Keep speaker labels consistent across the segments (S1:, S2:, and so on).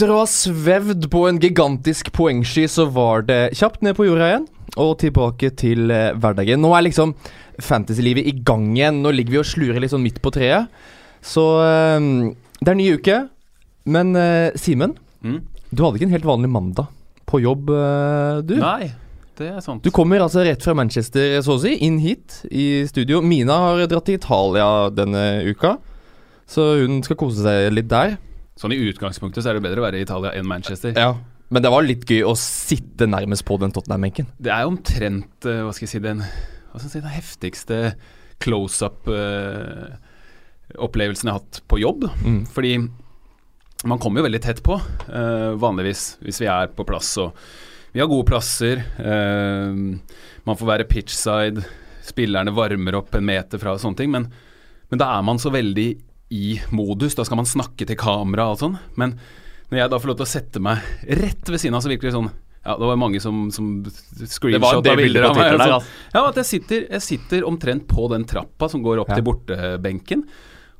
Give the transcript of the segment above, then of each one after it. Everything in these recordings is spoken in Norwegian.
S1: Etter å ha svevd på en gigantisk poengsky, så var det kjapt ned på jorda igjen. Og tilbake til eh, hverdagen. Nå er liksom fantasylivet i gang igjen. Nå ligger vi og slurer litt sånn midt på treet. Så eh, det er ny uke. Men eh, Simen,
S2: Mm.
S1: du hadde ikke en helt vanlig mandag på jobb, eh, du?
S2: Nei, det er sant.
S1: Du kommer altså rett fra Manchester, så å si, inn hit i studio. Mina har dratt til Italia denne uka, så hun skal kose seg litt der.
S2: Sånn i utgangspunktet så er det bedre å være i Italia enn Manchester.
S1: Ja. Men det var litt gøy å sitte nærmest på den Tottenham-benken.
S2: Det er omtrent eh, hva skal jeg si, den, hva skal jeg si, den heftigste close-up-opplevelsen jeg har hatt på jobb.
S1: Mm.
S2: Fordi man kommer jo veldig tett på, eh, vanligvis, hvis vi er på plass. Og vi har gode plasser. Uh, man får være pitchside. Spillerne varmer opp en meter fra og sånne ting. Men, men da er man så veldig i modus. Da skal man snakke til kamera og sånn. Men når jeg da får lov til å sette meg rett ved siden av, så virker det sånn Ja, det var mange som, som screenshotta bilder av meg. sånn. Ja, at jeg sitter, jeg sitter omtrent på den trappa som går opp
S1: Ja.
S2: til bortebenken.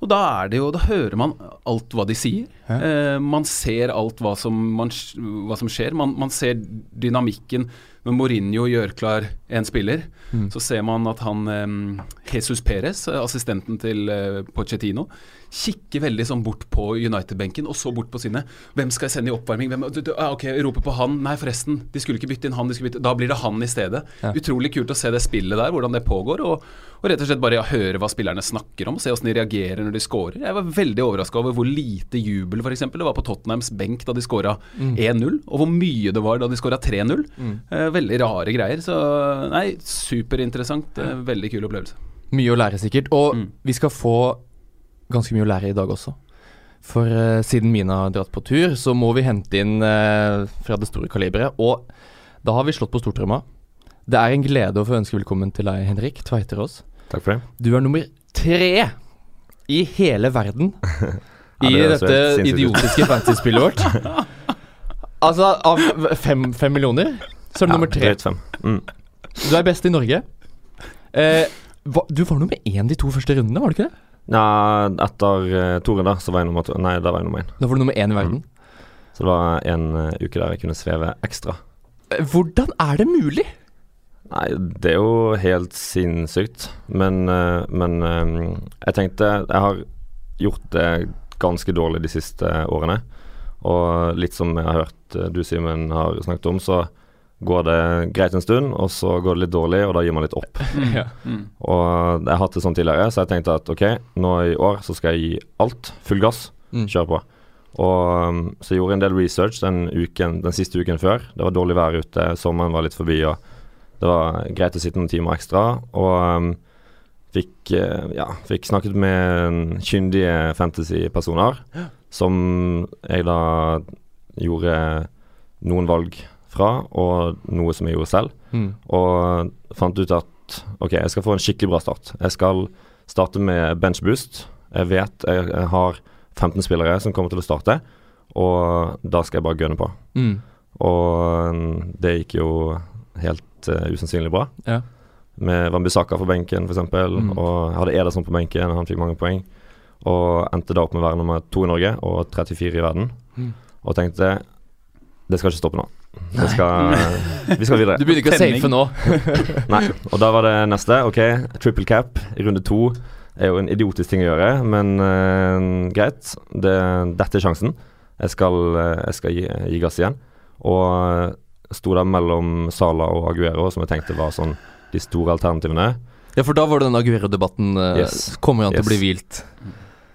S2: Og da er det jo Da hører man alt hva de sier. Eh, man ser alt hva som, man, hva som skjer. Man, man ser dynamikken. Når Mourinho gjør klar en spiller,
S1: Mm.
S2: så ser man at han eh, Jesus Perez, assistenten til eh, Pochettino, kikker veldig sånn bort på United-benken, og så bort på sine. Hvem skal jeg sende i oppvarming? Hvem, du, du, ah, ok, roper på han. Nei, forresten, de skulle ikke bytte inn han. De bytte. Da blir det han i stedet.
S1: Ja.
S2: Utrolig kult å se det spillet der, hvordan det pågår. Og, og rett og slett bare ja, høre hva spillerne snakker om, og se hvordan de reagerer når de scorer. Jeg var veldig overraska over hvor lite jubel for eksempel, det var på Tottenhams benk da de scora 1-0, og hvor mye det var da de scora 3-0.
S1: Mm.
S2: Eh, veldig rare greier. Så nei, superinteressant. Eh, veldig kul opplevelse.
S1: Mye å lære, sikkert. Og
S2: Mm.
S1: vi skal få ganske mye å lære i dag også. For uh, siden Mina har dratt på tur, så må vi hente inn uh, fra det store kaliberet. Og da har vi slått på stortromma. Det er en glede å få ønske velkommen til deg, Henrik Tveiterås.
S3: Takk for det.
S1: Du er nummer tre i hele verden
S3: Ja,
S1: i
S3: det i
S1: dette idiotiske fantasy-spillet vårt. Altså, av fem, fem millioner, så er du
S3: Ja,
S1: nummer tre.
S3: fem. Mm.
S1: Du er best i Norge. Uh, hva, du var nummer én de to første rundene, var du ikke det?
S3: Ja, etter uh, to der, så var jeg nummer to. Nei, der var jeg nummer én.
S1: Da var du nummer én i verden.
S3: Så det var en uh, uke der jeg kunne sveve ekstra.
S1: Eh, Hvordan er det mulig?
S3: Nei, det er jo helt sinnssykt. Men, uh, men eh, jeg tenkte Jeg har gjort det ganske dårlig de siste årene. Og litt som jeg har hørt eh, du, Simen, har snakket om, så går det greit en stund, og så går det litt dårlig, og da gir man litt opp.
S1: Ja.
S2: Mm.
S3: Og jeg har hatt det sånn tidligere, så jeg tenkte at ok, nå i år så skal jeg gi alt. Full gass.
S1: Mm.
S3: Kjøre på. Og um, så jeg gjorde en del research den, uken, den siste uken før. Det var dårlig vær ute, sommeren var litt forbi, og det var greit å sitte noen timer ekstra. Og um, fikk, eh, ja, fikk snakket med kyndige fantasy-personer, som jeg da gjorde noen valg fra, og noe som jeg gjorde selv.
S1: Mm.
S3: Og fant ut at ok, jeg skal få en skikkelig bra start. Jeg skal starte med bench boost. Jeg vet jeg, jeg har 15 spillere som kommer til å starte, og da skal jeg bare gønne på.
S1: Mm.
S3: Og mm, det gikk jo helt uh, usannsynlig bra.
S1: Ja.
S3: Med Wambisaka på benken, f.eks.,
S1: Mm.
S3: og jeg hadde Ederson på benken, han fikk mange poeng. Og endte da opp med å være nummer to i Norge og 34 i verden.
S1: Mm.
S3: Og tenkte det skal ikke stoppe nå. Det skal, vi skal videre.
S1: Du begynner ikke å safe nå.
S3: Nei, og da var det neste. Ok, triple cap i runde to er jo en idiotisk ting å gjøre, men uh, greit. Det, dette er sjansen. Jeg skal, eh, jeg skal gi, gi gass igjen. Og eh, sto der mellom Sala og Aguero, som jeg tenkte var sånn de store alternativene.
S1: Ja, for da var det den Aguero-debatten uh,
S3: Yes.
S1: Kommer han til å bli hvilt?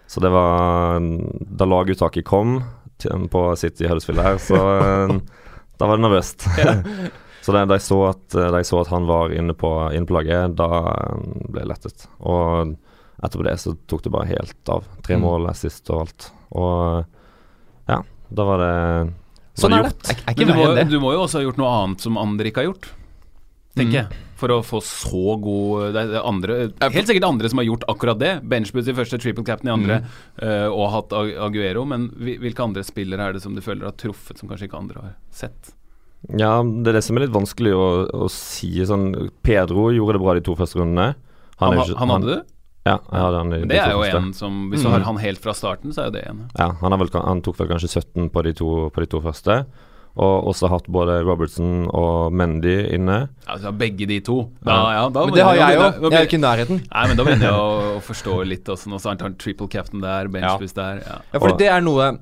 S3: Så det var Da laguttaket kom på City Huddersfield her, så da var det nervøst. så da, jeg så at, da så at han var inne på, inne på laget, da eh, ble jeg lettet. Og etterpå det så tok det bare helt av. Tre
S1: Mm.
S3: mål sist og alt. Og ja, da var det
S1: Sånn
S3: var
S1: er det.
S3: gjort.
S1: Er, er ikke
S2: du må,
S1: det.
S2: du må jo også ha gjort noe annet som andre ikke har gjort, tenker
S1: Mm.
S2: jeg. For å få så god Det er andre Helt sikkert andre som har gjort akkurat det. Benchboost i første, triple captain i andre, eh, og hatt Aguero. Men hvilke andre spillere er det som du føler har truffet, som kanskje ikke andre har sett?
S3: Ja, det er det som er litt vanskelig å, å si. Sånn Pedro gjorde det bra de to første rundene.
S2: Han,
S3: er ikke-
S2: han hadde det?
S3: Ja, jeg hadde han i
S2: Men
S3: de
S2: det
S3: to
S2: er jo
S3: første.
S2: en som Hvis du
S1: Mm.
S2: har han helt fra starten, så er jo det en.
S3: Ja, han, har vel, han tok vel kanskje 17 på de to, på de to første. Og også hatt både Robertson og Mendy inne.
S2: Altså begge de to. Da,
S3: Ja.
S2: ja, da
S1: Men det har jeg jo. Jeg er ikke i nærheten.
S2: Nei, men da begynner jeg å, å forstå litt også. Nå så har han triple captain der, benchboost der. Ja.
S1: Ja,
S3: for
S1: det er noe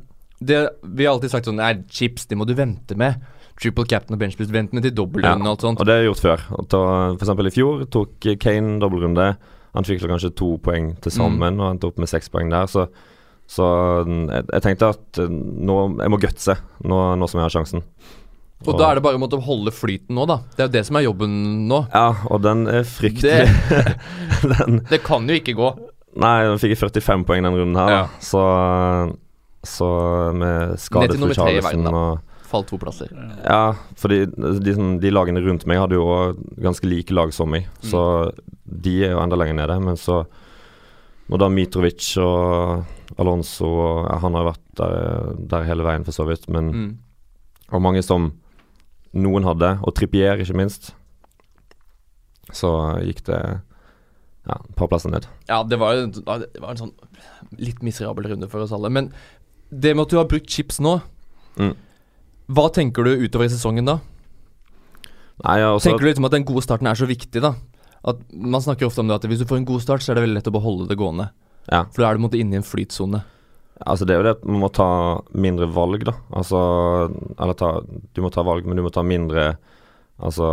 S1: det, Vi har alltid sagt sånn Nei, chips, det må du vente med. Triple captain og benchboost, vent med til dobbeltrunde og alt sånt.
S3: Og det er gjort før. F.eks. i fjor tok Kane dobbeltrunde. Han fikk kanskje to poeng til sammen og endte opp med seks poeng der. Så, så mm, jeg, jeg tenkte at eh, nå Jeg må gutse nå, nå som jeg har sjansen.
S1: Og da er det bare å holde flyten nå, da. Det er jo det som er jobben nå.
S3: Ja, og den er fryktelig
S1: Det,
S3: den,
S1: det kan jo ikke gå.
S3: Nei, den fikk jeg 45 poeng den runden her,
S1: Ja.
S3: Så, så med skade
S1: Ned til nummer
S3: for
S1: tre i verden, da.
S3: og
S1: Falt to plasser.
S3: Ja, for de, de, de lagene rundt meg hadde jo òg ganske like lag som meg,
S1: Mm.
S3: så de er jo enda lenger nede. Men så Når da Mitrovic og Alonso ja, Han har vært der, der hele veien, for så vidt, men
S1: Mm.
S3: Og mange som noen hadde, og Trippier ikke minst, så gikk det ja, et par plasser ned.
S1: Ja, det var, det var en sånn litt miserabel runde for oss alle. Men det med at du har brukt chips nå,
S3: Mm.
S1: hva tenker du utover i sesongen da?
S3: Nei, også,
S1: Tenker du liksom at den gode starten er så viktig, da? At Man snakker ofte om det at hvis du får en god start, så er det veldig lett å beholde det gående.
S3: Ja.
S1: For da er du på en måte inne i en flytsone.
S3: Altså det er jo det at man må ta mindre valg, da. Altså Eller ta Du må ta valg, men du må ta mindre Altså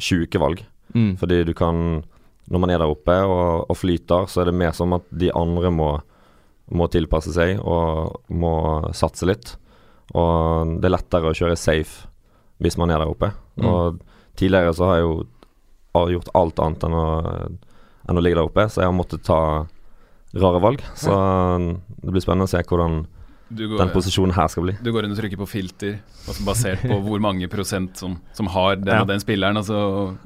S3: sjuke valg.
S1: Mm.
S3: Fordi du kan Når man er der oppe og, og flyter, så er det mer som at de andre må Må tilpasse seg og må satse litt. Og det er lettere å kjøre safe hvis man er der oppe.
S1: Mm.
S3: Og tidligere så har jeg jo har gjort alt annet enn å, enn å ligge der oppe, så jeg har måttet ta rare valg. Så det blir spennende å se hvordan
S2: går,
S3: den posisjonen her skal bli.
S2: du går inn og trykker på filter, altså basert på hvor mange prosent som, som har den
S1: Ja.
S2: og den spilleren, og så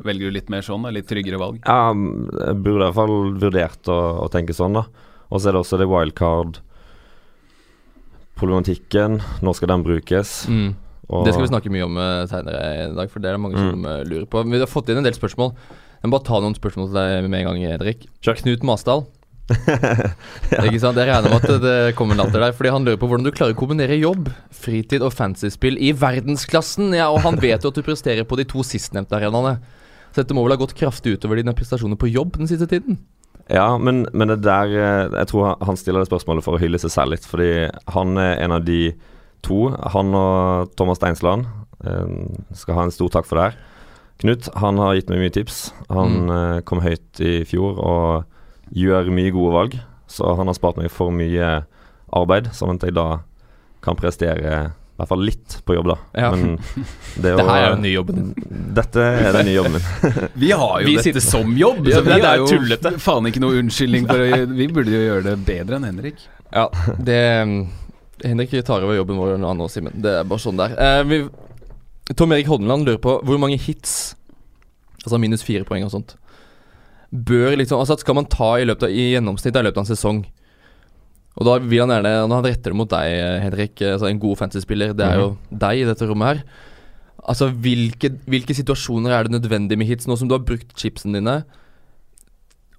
S2: velger du litt mer sånn, litt tryggere valg.
S3: Ja, jeg burde i hvert fall vurdert å, å tenke sånn, da. Og så er det også det wildcard-problematikken. Når skal den brukes?
S1: Mm.
S3: Og,
S1: Det skal vi snakke mye om senere seinere i dag, for det er det mange som mm. lurer på. Vi har fått inn en del spørsmål. Jeg må bare ta noen spørsmål til deg med en gang, Henrik.
S3: Kjør.
S1: Knut Masdal. Ikke sant? Jeg regner med at det kommer latter der, fordi han lurer på hvordan du klarer å kombinere jobb, fritid og fantasyspill i verdensklassen. Ja, og han vet jo at du presterer på de to sistnevnte arenaene. Så dette må vel ha gått kraftig utover dine prestasjoner på jobb den siste tiden?
S3: Ja, men, men det der eh, Jeg tror han- han stiller det spørsmålet for å hylle seg selv litt, fordi han er en av de to. Han og Thomas Steinsland eh, skal ha en stor takk for det her. Knut han har gitt meg mye tips. Han eh, kom høyt i fjor og gjør mye gode valg. Så han har spart meg for mye arbeid, sånn at jeg da kan prestere i hvert fall litt på jobb, da.
S1: Ja.
S3: Men det,
S1: Det her er jo den nye jobben din.
S3: Dette er den nye jobben min.
S2: Vi har jo
S1: Vi
S2: dette
S1: sitter-
S2: som jobb,
S1: Ja,
S2: så
S1: det
S2: vi
S1: er
S2: er jo
S1: tullete.
S2: faen ikke noe unnskyldning for å Vi burde jo gjøre det bedre enn Henrik.
S1: Ja, det mm, Henrik tar over jobben vår nå, Simen. Det er bare sånn der. Eh, vi, Tom Erik Hodneland lurer på hvor mange hits, altså minus fire poeng og sånt, bør liksom Altså skal man ta i løpet av I gjennomsnitt i løpet av en sesong? Og da vil han gjerne han retter det mot deg, eh, Henrik, eh, altså en god fantasy-spiller, det er jo deg i dette rommet her. Altså, hvilke, hvilke situasjoner er det nødvendig med hits? Nå som du har brukt chipsene dine,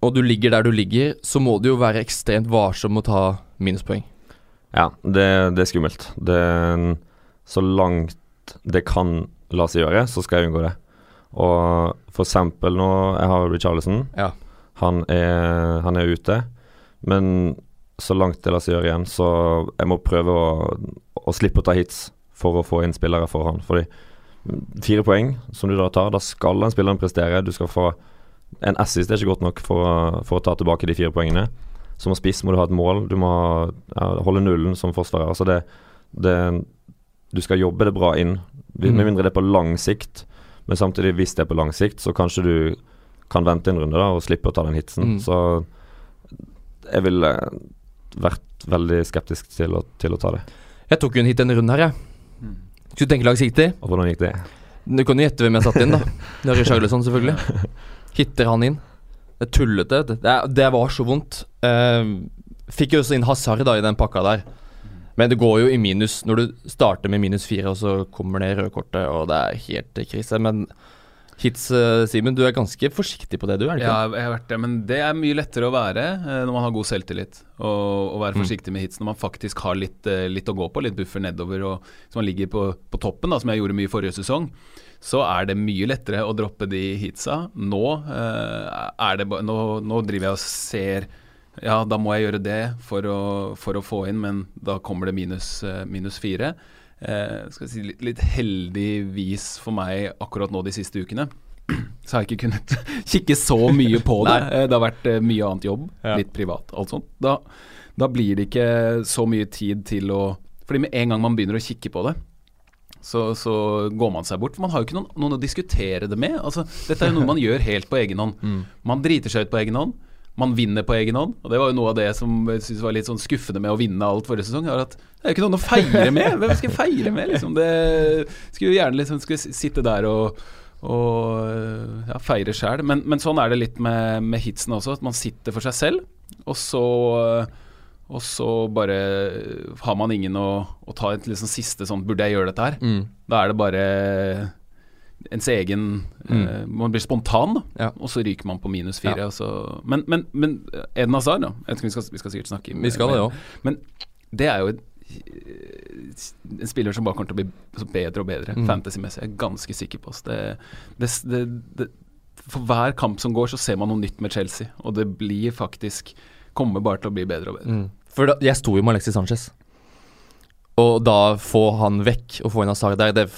S1: og du ligger der du ligger, så må du jo være ekstremt varsom med å ta minuspoeng.
S3: Ja, det, det er skummelt. Det, så langt det kan la seg gjøre, så skal jeg unngå det. Og for eksempel nå Jeg har Richarlison.
S1: Ja.
S3: Han er, han er ute. Men så langt det lar seg gjøre igjen, så jeg må prøve å, å slippe å ta hits for å få inn spillere for han. Fordi fire poeng som du da tar, da skal den spilleren prestere. Du skal få En assist det er ikke godt nok for, for å ta tilbake de fire poengene. Som spiss må du ha et mål. Du må ja, holde nullen som forsvarer. Altså det, det Du skal jobbe det bra inn. Med
S1: Mm.
S3: mindre det er på lang sikt. Men samtidig, hvis det er på lang sikt, så kanskje du kan vente en runde da og slippe å ta den hitsen.
S1: Mm.
S3: Så jeg ville vært veldig skeptisk til å, til å ta det.
S1: Jeg tok jo en hit denne runden her, jeg. Skulle tenke langsiktig.
S3: Og hvordan gikk det?
S1: Du kan jo gjette hvem jeg satte inn, da. Det er Richarlison, selvfølgelig. Hitter han inn. Det er tullete. Det, det var så vondt. Uh, fikk jo også inn Hazard da i den pakka der. Men det går jo i minus når du starter med minus fire, og så kommer det røde kortet, og det er helt krise. Men Hits, eh, Simen, du er ganske forsiktig på det, du? er det ikke?
S2: Ja, jeg har vært det, men det er mye lettere å være eh, når man har god selvtillit. Og være
S1: Mm.
S2: forsiktig med hits når man faktisk har litt, eh, litt å gå på, litt buffer nedover. Og hvis man ligger på, på toppen, da, som jeg gjorde mye forrige sesong, så er det mye lettere å droppe de hitsa. Nå, eh, er det, nå, nå driver jeg og ser Ja, da må jeg gjøre det for å, for å få inn, men da kommer det minus, eh, minus fire. Eh, skal si litt, litt heldigvis for meg akkurat nå de siste ukene så har jeg ikke kunnet kikke så mye på det. Eh, Det har vært mye annet jobb,
S1: Ja.
S2: litt privat, alt sånt. Da, da blir det ikke så mye tid til å Fordi med en gang man begynner å kikke på det, så, så går man seg bort. For man har jo ikke noen, noen å diskutere det med. Altså, dette er jo noe man gjør helt på egen hånd.
S1: Mm.
S2: Man driter seg ut på egen hånd. Man vinner på egen hånd. Og det var jo noe av det som jeg synes var litt sånn skuffende med å vinne alt forrige sesong. Er at det er jo ikke noen å feire med. Hvem skal jeg feire med? Liksom? Det skulle jo gjerne liksom skulle sitte der og og ja, feire sjæl. Men, men sånn er det litt med, med hitsen også, at man sitter for seg selv, og så og så bare har man ingen å, å ta et liksom siste sånn Burde jeg gjøre dette her?
S1: Mm.
S2: Da er det bare ens egen eh, Man blir spontan.
S1: Ja.
S2: Og så ryker man på minus fire. så, men, men, men Eden Hazard, da. Vi, skal, vi skal sikkert snakke
S1: Vi skal det òg.
S2: Men det er jo et, en spiller som bare kommer til å bli bedre og bedre
S1: Mm.
S2: fantasy-messig. Jeg er ganske sikker på. Det, det, det, det, for hver kamp som går, så ser man noe nytt med Chelsea. Og det blir faktisk Kommer bare til å bli bedre og bedre.
S1: Mm. For da, jeg sto jo med Alexis Sanchez. Og da få han vekk og få inn Hazard der, det,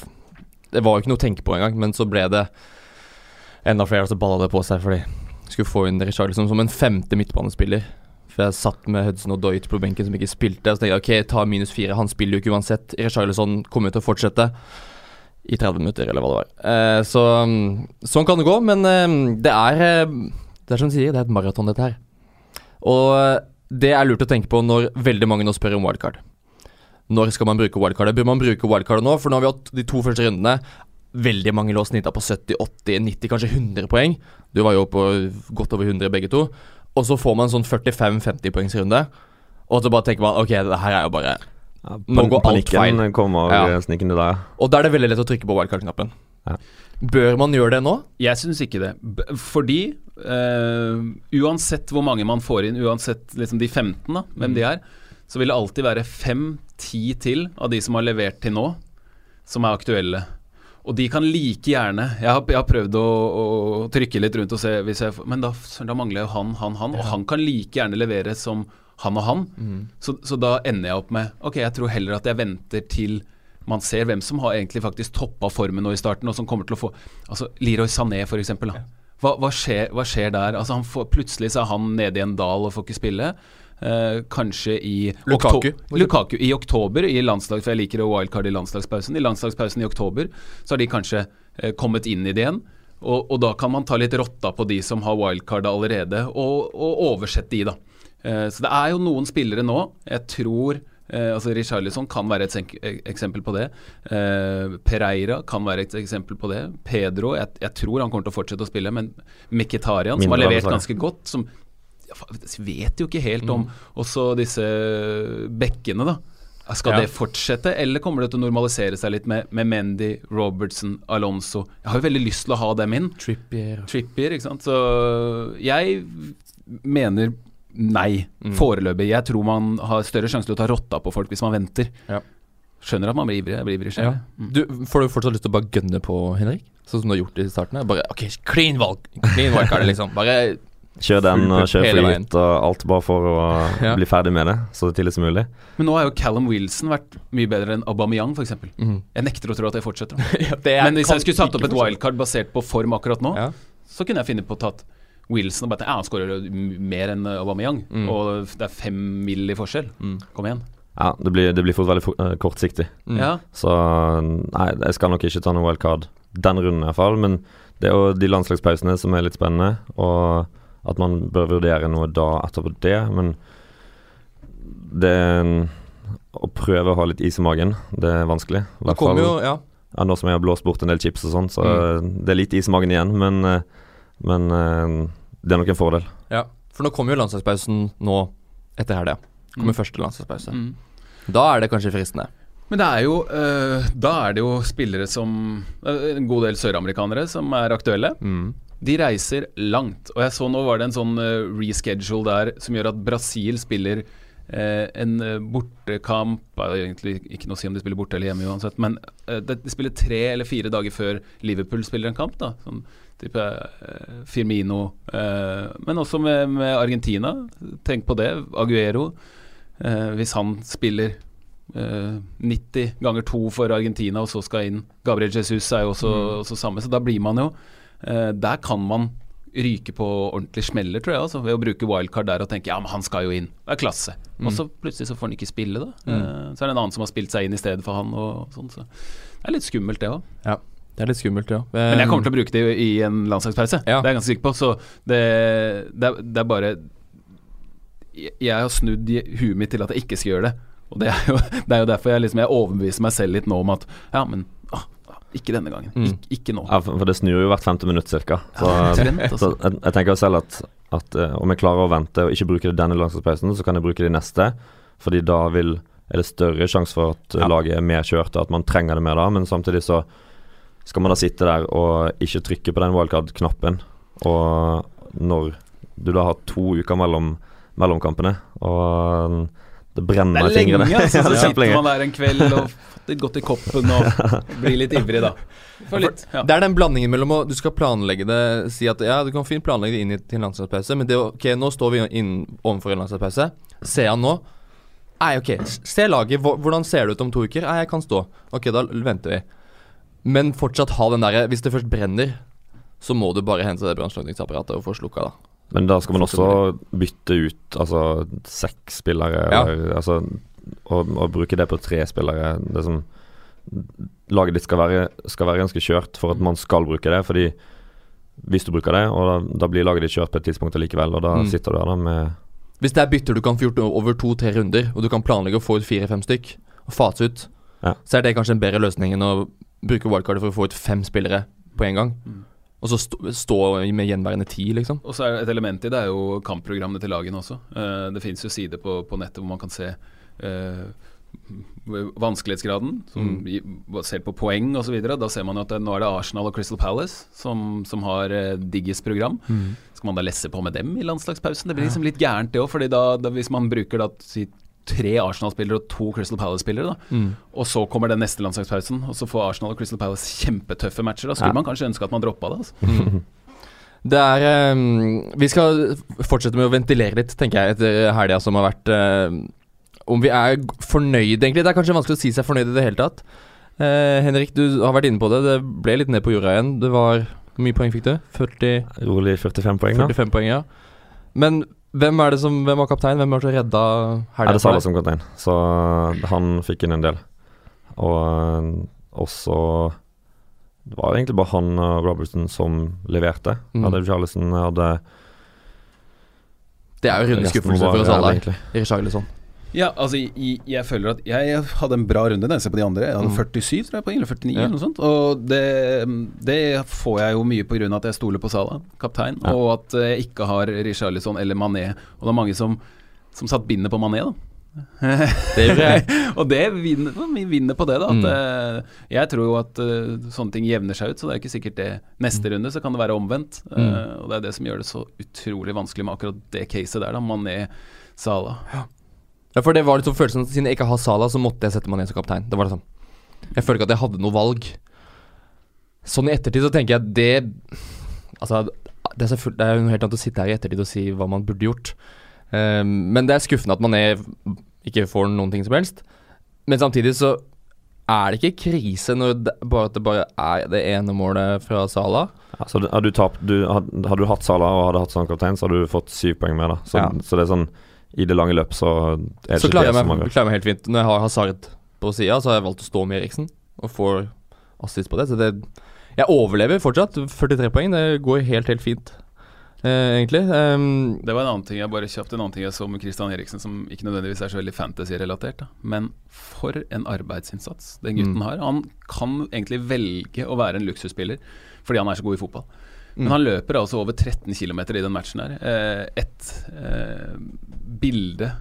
S1: det var jo ikke noe å tenke på engang. Men så ble det enda flere, som balla det på seg fordi skulle få inn Richarlison som en femte midtbanespiller. For jeg satt med Hudson og Doit på benken som ikke spilte. Så tenkte jeg ok, ta minus fire, han spiller jo ikke uansett. Richarlison kommer jo til å fortsette i 30 minutter, eller hva det var. Eh, så mm, sånn kan det gå, men eh, det er eh, Det er som du sier, det er et maraton, dette her. Og eh, det er lurt å tenke på når veldig mange nå spør om wildcard. Når skal man bruke wildcardet? Bør man bruke wildcardet nå? For nå har vi hatt de to første rundene. Veldig mange lå snitta på 70, 80, 90, kanskje 100 poeng. Du var jo på godt over 100 begge to. Og så får man en sånn 45-50 poengsrunde. Og så bare tenker man ok, det her er jo bare
S3: Ja,
S1: Nå går alt
S3: panikken
S1: feil.
S3: kommer
S1: Ja.
S3: snikende der.
S1: Og da er det veldig lett å trykke på wildcard-knappen.
S3: Ja.
S1: Bør man gjøre det nå?
S2: Jeg syns ikke det. Fordi uh, uansett hvor mange man får inn, uansett liksom de 15, da, hvem de er, så vil det alltid være fem-ti til av de som har levert til nå, som er aktuelle. Og de kan like gjerne Jeg har, jeg har prøvd å, å trykke litt rundt og se jeg, Men da, da mangler jo han, han, han. Og han kan like gjerne levere som han og han. Så, så da ender jeg opp med Ok, jeg tror heller at jeg venter til man ser hvem som har egentlig faktisk toppa formen nå i starten, og som kommer til å få Altså Leroy Sané, eksempel. Hva, hva, skjer, hva skjer der? Altså han får, Plutselig så er han nede i en dal og får ikke spille. Eh, kanskje i
S1: Lukaku,
S2: Lukaku i oktober i landslag, for jeg liker wildcard i landslagspausen. I landslagspausen i oktober så har de kanskje eh, kommet inn i det igjen. Og, og da kan man ta litt rotta på de som har wildcard allerede, og, og oversette de, da. Eh, så det er jo noen spillere nå, jeg tror eh, altså Richarlison kan være et eksempel på det. Eh, Pereira kan være et eksempel på det. Pedro, jeg, jeg tror han kommer til å fortsette å spille, men Mkhitaryan, som har levert ganske godt, som vet jo ikke helt om også disse bekkene, da. Skal
S1: Ja.
S2: det fortsette, eller kommer det til å normalisere seg litt med, med Mendy, Robertson, Alonso? Jeg har jo veldig lyst til å ha dem inn.
S1: Trippier
S2: Trippier, ikke sant. Så jeg mener nei,
S1: Mm.
S2: foreløpig. Jeg tror man har større sjanse til å ta rotta på folk hvis man venter.
S1: Ja.
S2: Skjønner at man blir ivrig. Jeg blir ivrig selv.
S1: Ja. Du, får du fortsatt lyst til å bare gønne på, Henrik? Sånn som du har gjort i starten? Bare OK, clean valg Clean wildcard, liksom. Bare
S3: Kjør den og kjør flyt og alt bare for å
S1: Ja.
S3: bli ferdig med det så tidlig som mulig.
S2: Men nå har jo Callum Wilson vært mye bedre enn Aubameyang, f.eks.
S1: Mm.
S2: Jeg nekter å tro at det fortsetter.
S1: ja, det er-
S2: Men hvis jeg skulle satt opp et wildcard basert på form akkurat nå,
S1: ja.
S2: så kunne jeg finne på å tatt Wilson og bare Ja, han skårer mer enn Aubameyang,
S1: Mm.
S2: og det er fem mill. i forskjell.
S1: Mm.
S2: Kom igjen.
S3: Ja, det blir, det blir fort veldig eh, kortsiktig.
S1: Mm.
S2: Ja.
S3: Så nei, jeg skal nok ikke ta noe wildcard den runden i hvert fall. Men det er jo de landslagspausene som er litt spennende, og at man bør vurdere noe da etterpå det. Men det Å prøve å ha litt is i magen, det er vanskelig. I
S1: Det
S3: hvert
S1: kommer
S3: fall
S1: jo Ja.
S3: ja, nå som jeg har blåst bort en del chips og sånn, så
S1: Mm.
S3: det er litt is i magen igjen. Men, eh, men eh, det er nok en fordel.
S1: ja. For nå kommer jo landslagspausen nå etter helga. Kommer
S2: Mm.
S1: første landslagspause.
S2: Mm.
S1: Da er det kanskje fristende.
S2: Men det er jo øh, Da er det jo spillere som øh, En god del søramerikanere som er aktuelle.
S1: Mm.
S2: De reiser langt. Og jeg så nå var det en sånn øh, reschedule der som gjør at Brasil spiller en øh, bortekamp egentlig ikke noe å si om de spiller borte eller hjemme uansett, men øh, de spiller tre eller fire dager før Liverpool spiller en kamp. da Sånn type Firmino. men også med, med Argentina. Tenk på det. Aguero. Eh, hvis han spiller eh, 90 ganger 2 for Argentina, og så skal inn Gabriel Jesus, er jo også, også samme. Så da blir man jo eh, Der kan man ryke på ordentlig smeller, tror jeg, altså, ved å bruke wildcard der og tenke ja, men han skal jo inn. Det er klasse. Og så plutselig så får han ikke spille, da. Mm. så er det en annen som har spilt seg inn i stedet for han, og sånn. Så det er litt skummelt, det òg.
S1: Ja. Det er litt skummelt, ja.
S2: Men jeg kommer til å bruke det i en landslagspause.
S1: Ja.
S2: Det er jeg ganske sikker på. Så det, det, er, det er bare Jeg har snudd huet mitt til at jeg ikke skal gjøre det. Og det er jo, det er jo derfor jeg, liksom, jeg overbeviser meg selv litt nå om at Ja, men ikke denne gangen.
S1: Mm.
S2: Ik ikke nå.
S3: Ja, for, for det snur jo hvert femte minutt cirka. Så,
S2: Omtrent,
S3: så
S2: altså.
S3: jeg, jeg tenker jo selv at, at uh, om jeg klarer å vente og ikke bruke det denne landslagspausen, så kan jeg bruke det i neste. Fordi da vil, er det større sjanse for at eh,
S1: Ja.
S3: laget er mer kjørt, og at man trenger det mer da. Men samtidig så skal man da sitte der og ikke trykke på den wildcard-knappen. Og når du da har to uker mellom, mellomkampene, og det
S2: Det
S3: brenner
S2: er
S3: i fingrene
S2: lenge, altså. Så
S3: det er
S2: sitter man der en kveld og litt godt i koppen og bli litt ivrig, da. For litt, ja.
S1: Det er den blandingen mellom å Du skal planlegge det Si at ja, du kan fint planlegge det inn i, til en landslagspause, men det å Ok, nå står vi inn overfor en landslagspause. Ser han nå? Nei, ok, se laget. Hvordan ser det ut om to uker? Nei, jeg kan stå. Ok, da venter vi. Men fortsatt ha den derre Hvis det først brenner, så må du bare hente det brannslukningsapparatet og få slukka, da.
S3: Men da skal man også bytte ut altså seks spillere,
S1: Ja.
S3: eller, altså, og, og bruke det på tre spillere. Det som Laget ditt skal være, skal være ganske kjørt for at man skal bruke det. Fordi hvis du bruker det, og da, da blir laget ditt kjørt på et tidspunkt allikevel, og da
S1: Mm.
S3: sitter du her da med
S1: Hvis det er bytter du kan få gjort over to-tre runder, og du kan planlegge å få ut fire-fem stykk, og fase ut,
S3: Ja.
S1: så er det kanskje en bedre løsning enn å bruke wildcardet for å få ut fem spillere på en gang.
S2: Mm.
S1: Og så stå, stå med gjenværende ti, liksom.
S2: Og så er det et element i det er jo kampprogrammene til lagene også. Uh, det finnes jo sider på, på nettet hvor man kan se eh, vanskelighetsgraden, som
S1: Mm.
S2: basert på poeng osv. Da ser man jo at det, nå er det Arsenal og Crystal Palace som, som har eh, Diggis program. Skal man da lesse på med dem i landslagspausen? Det blir liksom litt gærent det òg, fordi da, da hvis man bruker da si, tre Arsenal-spillere og to Crystal Palace-spillere,
S1: Mm.
S2: og så kommer den neste landslagspausen, og så får Arsenal og Crystal Palace kjempetøffe matcher, da skulle
S3: Ja.
S2: man kanskje ønske at man droppa det. Altså.
S1: Mm. Det er um, Vi skal fortsette med å ventilere litt, tenker jeg, etter helga som har vært. ehm, om vi er fornøyd, egentlig. Det er kanskje vanskelig å si seg fornøyd i det hele tatt. Eh, Henrik, du har vært inne på det. Det ble litt ned på jorda igjen. Det var Hvor mye poeng fikk du? 40,
S3: rolig 45 poeng, da.
S1: 45 poeng, ja. Men hvem er det som Hvem var kaptein? Hvem var det som redda
S3: Er det Salah som kaptein, så han fikk inn en del. Og øh, også Det var egentlig bare han og Robertson som leverte.
S1: Mm.
S3: Hadde Charlison hadde
S1: Det er jo runde
S3: resten
S1: for oss alle. Richarlison.
S2: Ja, altså jeg, jeg føler at jeg hadde en bra runde når jeg ser på de andre. Jeg hadde
S1: Mm.
S2: 47 tror jeg poeng, eller 49
S1: Ja.
S2: eller noe sånt. Og det, det får jeg jo mye av at jeg stoler på Salah, kaptein,
S3: Ja.
S2: og at jeg ikke har Richarlison eller Mané. Og det er mange som, som satt bindet på Mané, da.
S1: Det gjør jeg.
S2: og det vinner, vi vinner på det, da. At,
S1: Mm.
S2: eh, jeg tror jo at eh, sånne ting jevner seg ut, så det er ikke sikkert det neste runde, så kan det være omvendt.
S1: Mm.
S2: Uh, og det er det som gjør det så utrolig vanskelig med akkurat det caset der, da. Mané, Salah.
S1: Ja, for det var liksom følelsen at siden jeg ikke har Sala, så måtte jeg sette meg ned som kaptein. Det var det sånn. Jeg føler ikke at jeg hadde noe valg. Sånn i ettertid så tenker jeg det Altså, det er, det er jo noe helt annet å sitte her i ettertid og si hva man burde gjort. Um, men det er skuffende at man er, ikke får noen ting som helst. Men samtidig så er det ikke krise når det, bare at det bare er det ene målet fra Sala?
S3: Ja, så det- hadde du tapt du, hadde, hadde du hatt Sala og hadde hatt sånn kaptein, så hadde du fått syv poeng mer, da. Så,
S1: Ja.
S3: så det er sånn I det lange løp så er det
S1: Så
S3: ikke det som
S1: meg,
S3: Så
S1: klarer jeg meg helt fint. Når jeg har Hazard på sida, så har jeg valgt å stå med Eriksen og får assist på det. Så det Jeg overlever fortsatt. 43 poeng, det går helt, helt fint, eh, egentlig. Um,
S2: Det var en annen ting jeg bare kjapt En annen ting jeg så med Christian Eriksen som ikke nødvendigvis er så veldig fantasy-relatert. Men for en arbeidsinnsats den gutten
S1: Mm.
S2: har. Han kan egentlig velge å være en luksusspiller fordi han er så god i fotball. Men
S1: Mm.
S2: han løper altså over 13 km i den matchen her. Eh, et eh, bilde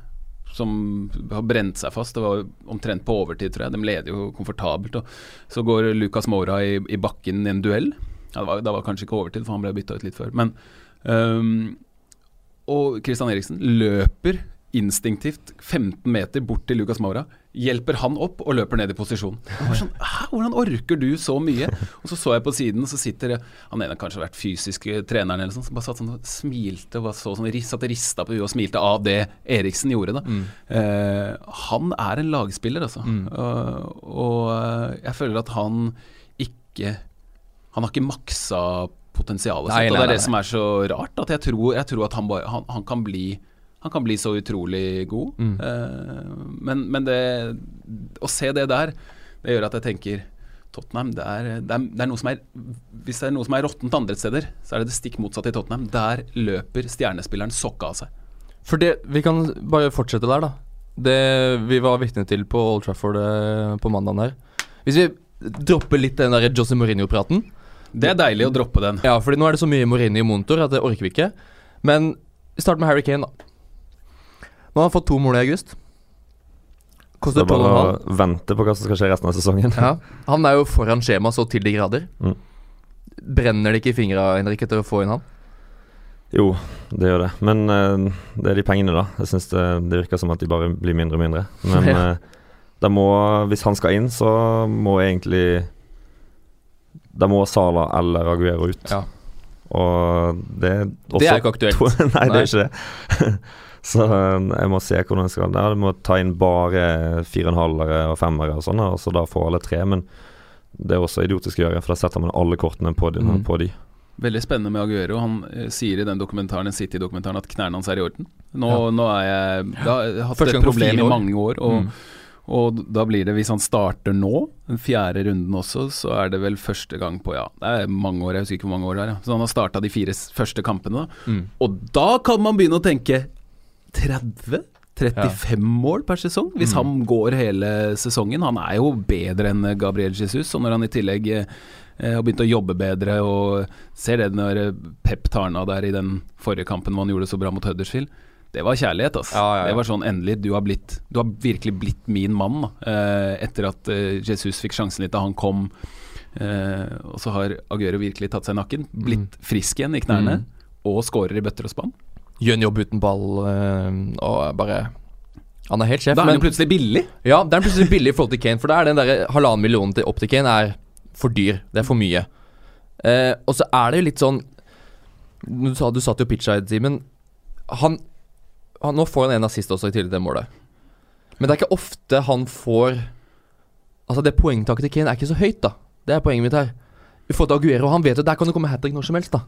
S2: som har brent seg fast. Det var omtrent på overtid, tror jeg. De leder jo komfortabelt. Så går Lucas Mora i, i bakken i en duell. Ja, det, var, det var kanskje ikke overtid, for han ble bytta ut litt før. Men um, Og Christian Eriksen løper instinktivt 15 meter bort til Lucas Mora, hjelper han opp og løper ned i posisjon. Sånn, hvordan orker du så mye? Og så så jeg på siden, så sitter han ene kanskje vært fysisk eh, treneren eller sånn, som bare satt sånn og smilte og bare så sånn, satt og rista på huet og smilte av det Eriksen gjorde. da.
S1: Mm.
S2: Eh, han er en lagspiller, altså.
S1: Mm.
S2: Og, og eh, jeg føler at han ikke Han har ikke maksa potensialet sitt. Og det er det som er så rart. At jeg tror, jeg tror at han, bare, han, han kan bli han kan bli så utrolig god.
S1: Mm.
S2: Uh, men, men det Å se det der, det gjør at jeg tenker Tottenham, det er, det, er, det er noe som er Hvis det er noe som er råttent andre steder, så er det det stikk motsatte i Tottenham. Der løper stjernespilleren sokka av seg.
S1: For det, Vi kan bare fortsette der, da. Det vi var vitne til på Old Trafford eh, på mandagen her. Hvis vi dropper litt den der Jose Mourinho-praten
S2: Det er deilig å droppe den.
S1: Ja, fordi nå er det så mye Mourinho i monitor at det orker vi ikke. Men vi starter med Harry Kane, da. Nå har han fått to mål i august. Koster
S3: det er bare å vente på hva som skal skje resten av sesongen.
S1: Ja. Han er jo foran skjema så til de grader.
S3: Mm.
S1: Brenner det ikke i fingra, Henrik, etter å få inn han?
S3: Jo, det gjør det. Men uh, det er de pengene, da. Jeg synes det, det virker som at de bare blir mindre og mindre. Men
S1: Ja.
S3: uh, må, hvis han skal inn, så må egentlig Da må Sala eller Aguero ut.
S1: Ja.
S3: Og det er også
S1: Det er ikke aktuelt.
S3: To, nei, det er ikke det. så eh, jeg må se hvordan jeg skal Der Du må ta inn bare fire og en halvere og femmere og sånn, og så da får alle tre. Men det er også idiotisk å gjøre, for da setter man alle kortene på de.
S1: Mm.
S3: På de.
S2: Veldig spennende med Aguero. Han eh, sier i den dokumentaren, den City-dokumentaren at knærne hans er i orden. Nå,
S1: Ja.
S2: nå er jeg Da har hatt
S1: Første
S2: et problem i mange år. Og,
S1: Mm.
S2: og da blir det, hvis han starter nå, den fjerde runden også, så er det vel første gang på Ja, det er mange år, jeg husker ikke hvor mange år det er. Ja. Så han har starta de fire første kampene, da.
S1: Mm.
S2: Og da kan man begynne å tenke 30? 35 mål per sesong, hvis
S1: Mm.
S2: han går hele sesongen. Han er jo bedre enn Gabriel Jesus, og når han i tillegg eh, har begynt å jobbe bedre og ser det når eh, Pep tar han av der i den forrige kampen hvor han gjorde det så bra mot Huddersfield. Det var kjærlighet, altså.
S1: Ja, ja, ja.
S2: Det var sånn endelig, du har, blitt, du har virkelig blitt min mann, da. Eh, etter at eh, Jesus fikk sjansen litt da han kom. Eh, og så har Aguero virkelig tatt seg nakken, blitt frisk igjen i knærne,
S1: Mm.
S2: og skårer i bøtter og spann.
S1: Gjør en jobb uten ball eh, og bare Han er helt sjef.
S2: Da er han plutselig billig.
S1: Ja, det er plutselig billig i forhold til Kane, for da er den der halvannen millionen til opp til Kane er for dyr. Det er for mye. Eh, og så er det jo litt sånn Du, sa, du satt jo pitcha i timen. Han, han Nå får han en assist også, i tillegg til det målet. Men det er ikke ofte han får Altså, det poengtaket til Kane er ikke så høyt, da. Det er poenget mitt her. I forhold til Aguero, han vet jo der kan det komme hat trick når som helst, da.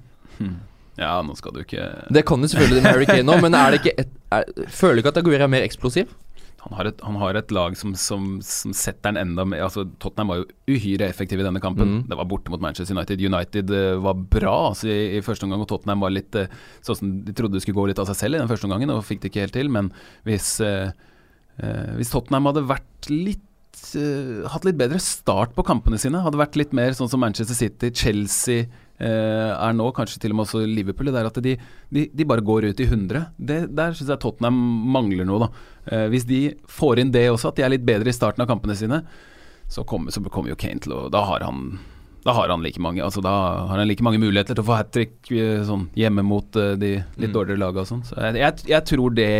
S2: Ja, nå skal du ikke
S1: Det kan jo selvfølgelig Harry Kane nå, men er det ikke et, er, Føler du ikke at Aguero er mer eksplosiv?
S2: Han har et, han har et lag som, som, som setter den enda mer altså, Tottenham var jo uhyre effektiv i denne kampen.
S1: Mm.
S2: Det var borte mot Manchester United. United uh, var bra altså, i, i første omgang, og Tottenham var litt uh, sånn som de trodde det skulle gå litt av seg selv i den første omgangen, og fikk det ikke helt til. Men hvis, uh, hvis Tottenham hadde vært litt hatt litt bedre start på kampene sine, hadde vært litt mer sånn som Manchester City, Chelsea er nå, kanskje til og med også Liverpool, det er at de, de, de bare går ut i 100. Det, der syns jeg Tottenham mangler noe, da. Eh, hvis de får inn det også, at de er litt bedre i starten av kampene sine, så kommer, så kommer jo Kane til å Da har han da har han like mange Altså da har han like mange muligheter til å få hat trick eh, sånn, hjemme mot eh, de litt
S1: Mm.
S2: dårligere lagene og sånn. Så jeg, jeg, jeg tror det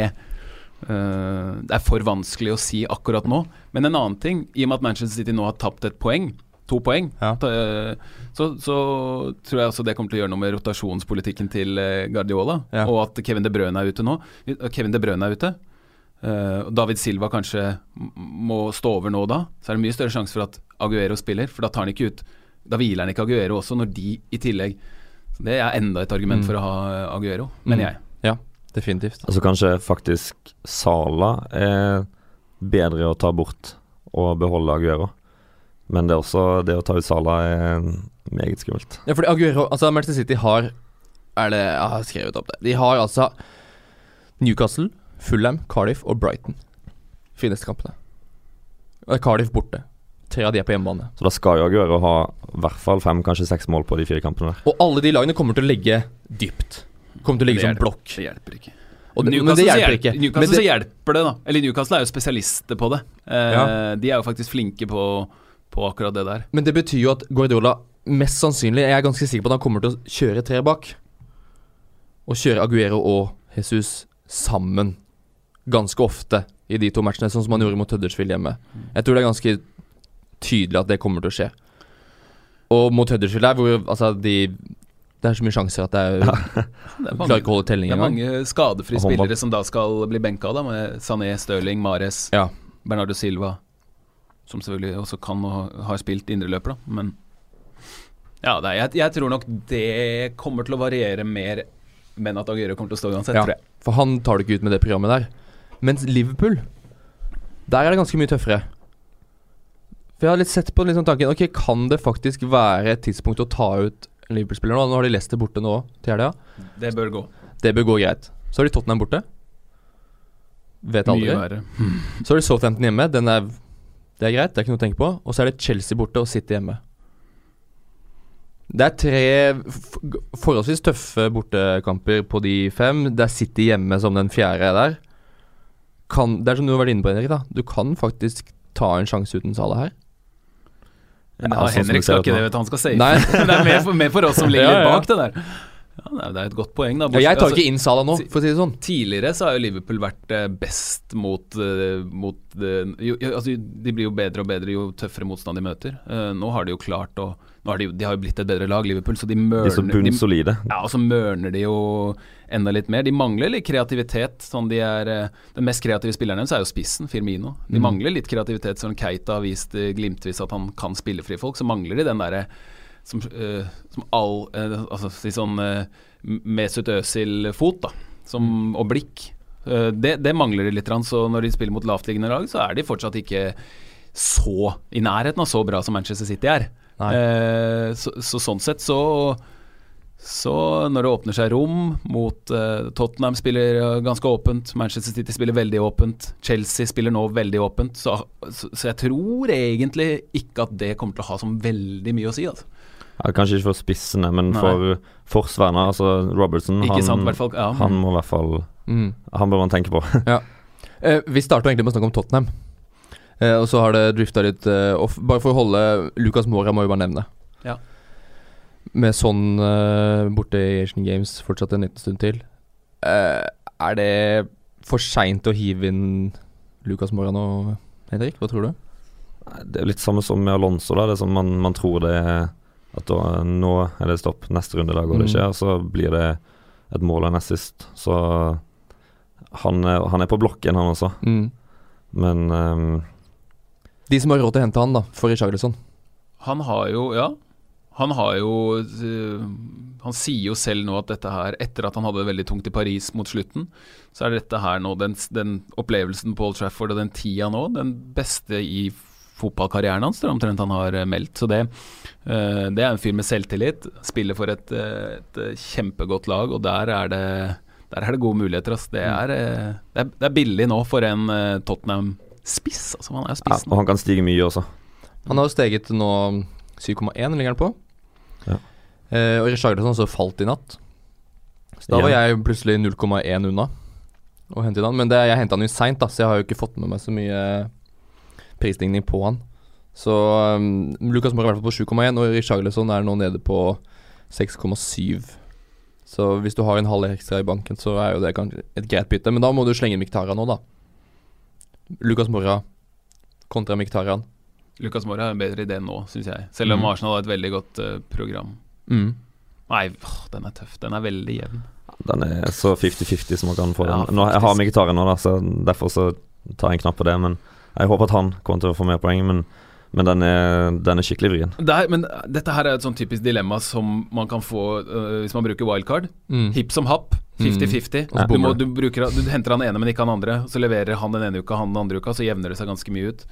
S2: uh, er for vanskelig å si akkurat nå. Men en annen ting, i og med at Manchester City nå har tapt et poeng, to poeng,
S1: Ja.
S2: eh, så, så tror jeg også det kommer til å gjøre noe med rotasjonspolitikken til eh, Guardiola.
S1: Ja.
S2: Og at Kevin De Bruyne er ute nå. Kevin De Bruyne er ute. eh, David Silva kanskje må stå over nå da. Så er det mye større sjanse for at Aguero spiller, for da tar han ikke ut Da hviler han ikke Aguero også, når de i tillegg så Det er enda et argument
S1: Mm.
S2: for å ha eh, Aguero, mener
S1: Mm.
S2: jeg.
S1: Ja, definitivt.
S3: Altså kanskje faktisk Sala er bedre å ta bort og beholde Aguero. Men det er også det å ta ut Salah er meget skummelt.
S1: Ja, fordi Aguero Altså, Manchester City har Er det Jeg har skrevet opp det. De har altså Newcastle, Fulham, Cardiff og Brighton. Fineste kampene. Og Cardiff borte. Tre av de er på hjemmebane.
S3: Så da skal jo Aguero ha i hvert fall fem, kanskje seks mål på de fire kampene der.
S1: Og alle de lagene kommer til å legge dypt. Kommer til å ligge
S2: Det
S1: som blokk.
S2: Det hjelper ikke.
S1: Og det, men
S2: Newcastle,
S1: det
S2: så
S1: hjelper ikke. Men
S2: Newcastle så
S1: det,
S2: hjelper det, da. Eller Newcastle er jo spesialister på det. Eh,
S1: Ja.
S2: De er jo faktisk flinke på, på akkurat det der.
S1: men det betyr jo at Guardiola mest sannsynlig Jeg er ganske sikker på at han kommer til å kjøre tre bak. Og kjøre Aguero og Jesus sammen ganske ofte i de to matchene, sånn som han gjorde mot Huddersfield hjemme. Jeg tror det er ganske tydelig at det kommer til å skje. Og mot Huddersfield der, hvor altså de Det er så mye sjanser at jeg
S2: ja. Er
S1: Klarer ikke å holde telling
S2: det er mange skadefrie spillere som da skal bli benka, da, med Sané, Stirling, Mares,
S1: Ja.
S2: Bernardo Silva, som selvfølgelig også kan og ha- har spilt indreløper, da, men Ja, det er, jeg, jeg tror nok det kommer til å variere mer, men at Aguero kommer til å stå uansett,
S1: Ja.
S2: tror jeg.
S1: For han tar det ikke ut med det programmet der. Mens Liverpool, der er det ganske mye tøffere. For jeg har litt sett på liksom tanken Ok, kan det faktisk være et tidspunkt å ta ut en Liverpool-spiller nå? Nå har de Leicester borte nå til helga.
S2: Det bør gå.
S1: Det bør gå greit. Så har de Tottenham borte. Vet aldri.
S2: Mye verre.
S1: Så har de Southampton hjemme. Den er, det er greit, det er ikke noe å tenke på. Og så er det Chelsea borte og City hjemme. Det er tre forholdsvis tøffe bortekamper på de fem. Det er City hjemme som den fjerde er der. Kan, det er som du har vært inne på, Henrik. da Du kan faktisk ta en sjanse uten Sala her.
S3: Ja,
S2: ja,
S3: sånn
S2: Henrik skal ikke det, vet du. Han skal safe.
S1: Nei.
S2: det er mer for, mer for oss som ligger
S1: Ja, ja.
S2: bak det der. Ja, det er- et godt poeng, da.
S1: Ja, jeg tar
S2: Altså,
S1: ikke inn Salah nå, for å si det sånn.
S2: Tidligere så har jo Liverpool vært eh, best mot, eh, mot eh, jo, jo, altså, De blir jo bedre og bedre jo tøffere motstand de møter. Uh, nå har de jo klart å nå har de, de har jo blitt et bedre lag, Liverpool, så de
S3: mørner, De så
S2: mørner de, ja, og så mørner de jo enda litt mer. De mangler litt kreativitet. Sånn de er, den mest kreative spilleren deres er jo spissen, Firmino. De
S1: Mm.
S2: mangler litt kreativitet. Sånn Keita har vist glimtvis at han kan spille fri folk. Så mangler de den derre som, uh, som all uh, Altså si sånn uh, Mesut Özil-fot, da. Som, og blikk. Uh, det, det mangler de litt. Så når de spiller mot lavtliggende lag, så er de fortsatt ikke så i nærheten av så bra som Manchester City er. Så, så sånn sett så så når det åpner seg rom mot uh, Tottenham spiller ganske åpent, Manchester City spiller veldig åpent, Chelsea spiller nå veldig åpent, så, så, så jeg tror egentlig ikke at det kommer til å ha så veldig mye å si. Altså.
S3: Ja, kanskje ikke for spissene, men
S2: Nei.
S3: for forsvarerne. Altså Robertson,
S2: Ikke sant,
S3: han,
S2: fall. Ja.
S3: han må i hvert fall
S1: Mm.
S3: Han bør man tenke på.
S1: Eh, vi starter egentlig med å snakke om Tottenham. Eh, og så har det drifta litt eh, off. Bare for å holde Lucas Mora må vi bare nevne.
S2: Ja.
S1: Med sånn eh, borte i Asian Games fortsatt en liten stund til. Eh, er det for seint å hive inn Lucas Mora nå, Henrik? Hva tror du?
S3: Det er litt samme som med Alonso. da Det er som man, man tror det er At da, nå er det stopp, neste runde da går det
S1: Mm.
S3: ikke. Og så blir det et mål og en assist. Så han, er- han er på blokken, han også.
S1: Mm.
S3: Men um,
S1: De som har råd til å hente han, da, for Richarlison.
S2: Han har jo, ja Han har jo eh, Han sier jo selv nå at dette her, etter at han hadde det veldig tungt i Paris mot slutten, så er dette her nå den, den opplevelsen på Old Trafford og den tida nå, den beste i fotballkarrieren hans, det er omtrent han har eh, meldt. Så det, det er en fyr med selvtillit. Spiller for et, eh, et eh, kjempegodt lag, og der er det der er det gode muligheter. Det, er, eh, det, er, det er billig nå for en eh, Tottenham-spiss. Altså, han er jo
S3: ja. Og han kan stige mye også.
S1: Han har jo steget nå 7,1 ligger han på.
S3: Ja.
S1: Eh, og Richarlison også falt i natt. Så da var
S3: Ja.
S1: jeg plutselig 0,1 unna å hente inn han. Men det, jeg henta han jo seint, så jeg har jo ikke fått med meg så mye prisstigning på han. Så um, Lucas Moura er i hvert fall på 7,1, og Richarlison er nå nede på 6,7. Så hvis du har en halv ekstra i banken, så er jo det kanskje et greit bytte. Men da må du slenge Miktara nå, da. Lucas Mora kontra Miktarian.
S2: Lucas Mora er en bedre idé nå, syns jeg. Selv om
S1: Mm.
S2: Arsenal har et veldig godt uh, program.
S1: Mm.
S2: Nei, åh, den er tøff. Den er veldig jevn.
S3: Den er så 50-50 som man kan få
S2: Ja,
S3: den. Nå, jeg har Miktara nå, da, så derfor så tar jeg en knapp på det. Men jeg håper at han kommer til å få mer poeng. Men, men den, er, den er skikkelig vrien.
S2: Det er, men dette her er et sånn typisk dilemma som man kan få øh, hvis man bruker wildcard.
S1: Mm.
S2: Hipp som happ. 50-50.
S1: Mm.
S2: Du, må, du, bruker, du henter han ene, men ikke han andre. Så leverer han den ene uka, han den andre uka, så jevner det seg ganske mye ut.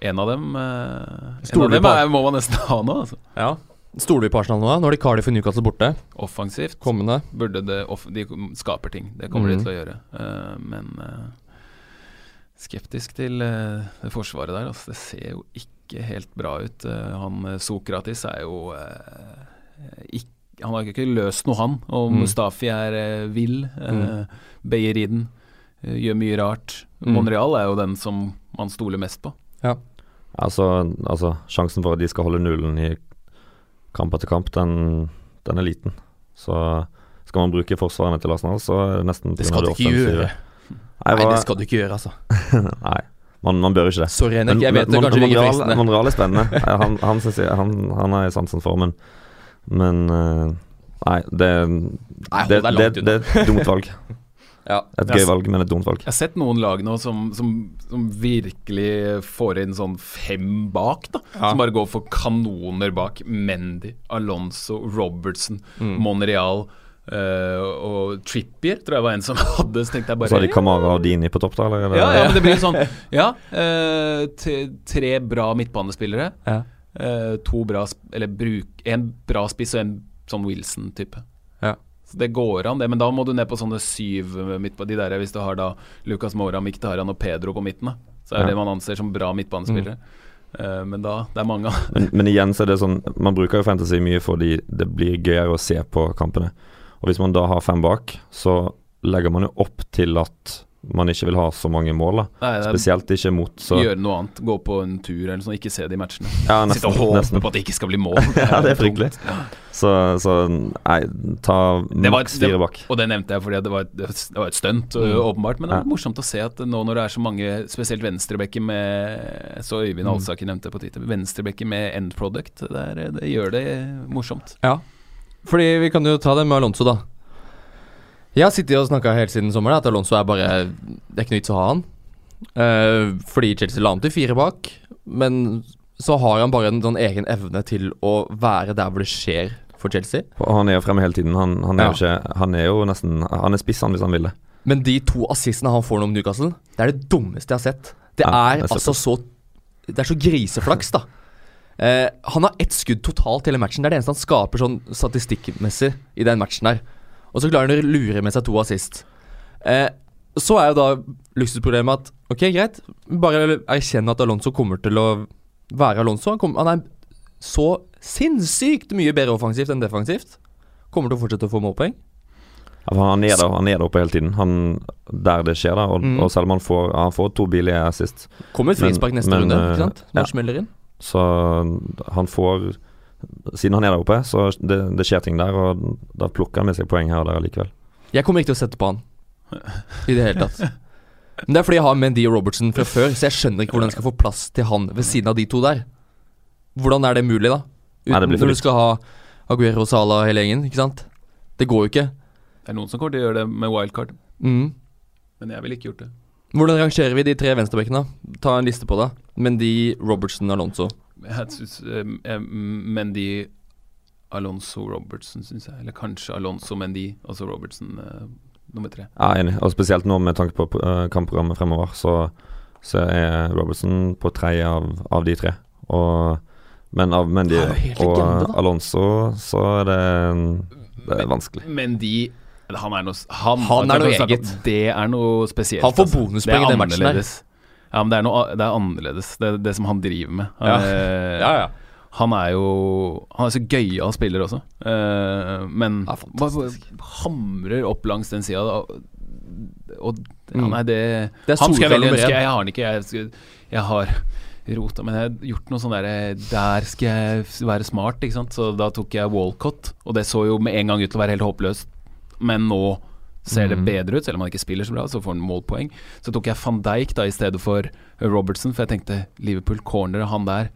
S2: En av dem, eh, en av dem er, må man nesten ha nå. Altså.
S1: Ja. Stoler vi på Arsenal nå? Nå har de Cardiff og Newcastle borte.
S2: Offensivt
S1: Kommende.
S2: burde det off De skaper ting. Det kommer
S1: mm.
S2: de til å gjøre. Uh, men eh, skeptisk til eh, det forsvaret der. Altså, det ser jo ikke helt bra ut. Eh, han eh, Sokratis er jo eh, ikk- han har ikke løst noe, han. Og
S1: Mm.
S2: Mustafi er eh, vill. Uh,
S1: Mm.
S2: Beyerin eh, gjør mye rart.
S1: Mm.
S2: Monreal er jo den som man stoler mest på.
S3: Altså, altså, sjansen for at de skal holde nullen i kamp etter kamp, den, den er liten. Så skal man bruke forsvarene til Arsenal, så er det nesten
S1: Det skal
S3: de
S1: ikke gjøre.
S3: Nei,
S1: Nei, det skal du ikke gjøre, altså.
S3: Nei, man, man bør ikke det.
S1: Sorry, Henrik. Jeg
S3: Men-
S1: det kanskje
S3: Monreal,
S1: fristende.
S3: Monreal er spennende. Han, han, synes jeg, han, han er i sansen for, men Men eh, Nei, det,
S1: Nei,
S3: det, det, det er et dumt valg.
S1: Ja.
S3: Et gøy valg, men et dumt valg.
S2: Jeg har sett noen lag nå som, som, som virkelig får inn sånn fem bak, da.
S1: Ja.
S2: Som bare går for kanoner bak. Mendy, Alonso, Robertson,
S1: Mm.
S2: Monreal eh, og Trippier, tror jeg var en som hadde. Så tenkte jeg
S3: bare så har de Kamara og Dini på topp, da? Eller? er
S2: ja, ja, men det blir sånn Ja, Uh, tre bra midtbanespillere.
S1: Ja.
S2: Uh, to bra Eller bruk En bra spiss og en sånn Wilson-type.
S1: Ja.
S2: Så Det går an, det, men da må du ned på sånne syv midtbane, De der hvis du har da Lucas Mora, Mkhitaryan og Pedro på midten. da Så er
S3: Ja.
S2: det man anser som bra midtbanespillere. Mm. men da Det er mange av
S3: Men, men igjen så er det sånn Man bruker jo fantasy mye fordi det blir gøyere å se på kampene. Og hvis man da har fem bak, så legger man jo opp til at man ikke vil ha så mange mål. da
S2: Nei, er
S3: Spesielt ikke mot så
S2: Gjøre noe annet. Gå på en tur eller sånn, ikke se de matchene.
S3: Ja,
S2: Sitte og håpe
S3: nesten.
S2: på at det ikke skal bli mål.
S3: Ja, det er fryktelig. Så, så nei, ta
S2: Det var-
S3: maks fire bak.
S2: Og det nevnte jeg fordi det var et, det var et stunt,
S1: Mm.
S2: øh, åpenbart. Men det er
S3: Ja.
S2: morsomt å se at nå når det er så mange, spesielt venstrebekker med Så Øyvind
S1: Mm.
S2: Alsaker nevnte på Twitter. Venstrebekker med end product. Det, er, det gjør det morsomt.
S1: Ja. Fordi vi kan jo ta det med Alonso, da. Jeg har sittet og snakka helt siden sommeren at Alonso er bare Det er ikke noe vits å ha han. Uh, fordi Chelsea la han til fire bak, men så har han bare en sånn egen evne til å være der hvor det skjer for Chelsea.
S3: Han er jo fremme hele tiden. Han, han, er,
S1: Ja.
S3: jo ikke, han er jo nesten Han er spiss, han, hvis han vil det.
S1: Men de to assistene han får nå om Newcastle, det er det dummeste jeg har sett. Det
S3: Ja, det er
S1: altså så Det er så griseflaks, da. Eh, han har ett skudd totalt hele matchen. Det er det eneste han skaper sånn statistikkmessig i den matchen her. Og så klarer han å lure med seg to assist. Eh, så er jo da luksusproblemet at ok, greit, bare erkjenn at Alonso kommer til å være Alonso. Han, kom, han er så sinnssykt mye bedre offensivt enn defensivt. Kommer til å fortsette å få målpoeng.
S3: Ja, han er der Han er der oppe hele tiden. Han, der det skjer, da. Og,
S1: Mm.
S3: og selv om han får, han får to billige assist,
S1: Kommer et frispark neste
S3: men,
S1: runde,
S3: eh,
S1: ikke sant? Når
S3: ja.
S1: smeller inn.
S3: Så han får Siden han er der oppe, så det, det skjer ting der, og da plukker han med seg poeng her og der likevel.
S1: Jeg kommer ikke til å sette på han i det hele tatt. Men det er fordi jeg har Mendy og Robertson fra før, så jeg skjønner ikke hvordan jeg skal få plass til han ved siden av de to der. Hvordan er det mulig, da? Uten,
S3: Nei, det blir
S1: når du skal ha Aguero og hele gjengen, ikke sant? Det går jo ikke.
S2: Det er noen som kommer til å gjøre det med wildcard,
S1: Mm.
S2: men jeg ville ikke gjort det.
S1: Hvordan rangerer vi de tre venstrebekkene? Ta en liste på det. Mendy, Robertson, Alonso.
S2: Jeg synes, eh, eh, Mendy, Alonso, Robertson, syns jeg. Eller kanskje Alonso, Mendy, og så Robertson eh, nummer tre.
S3: Ja, enig. Og spesielt nå med tanke på uh, kampprogrammet fremover, så, så er Robertson på tredje av, av de tre. Og, men av Mendy
S1: er
S3: og
S1: legende.
S3: Alonso så er det, det er vanskelig.
S2: Mendy eller han er noe Han,
S1: Han er noe eget.
S2: Det er noe spesielt.
S1: Han får
S2: altså.
S1: bonuspoeng
S2: er
S1: i den matchen
S2: annerledes. Ja, men det er, noe, det er annerledes, det, det som han driver med. Han,
S1: Ja.
S2: eh,
S1: ja.
S2: han er jo Han er så gøyal spiller også, uh, men
S1: Ja,
S2: bare hamrer opp langs den sida. Og, og ja,
S1: Mm.
S2: nei, det,
S1: Det er
S2: Han skulle jeg veldig ønske Jeg har den ikke. Jeg, skal, jeg har rota, men jeg har gjort noe sånn derre Der skal jeg være smart, ikke sant. Så da tok jeg Walcott, og det så jo med en gang ut til å være helt håpløst. Men nå ser det
S1: Mm.
S2: bedre ut, selv om han ikke spiller så bra, så får han målpoeng. Så tok jeg van Dijk da i stedet for Robertson, for jeg tenkte Liverpool corner, han der.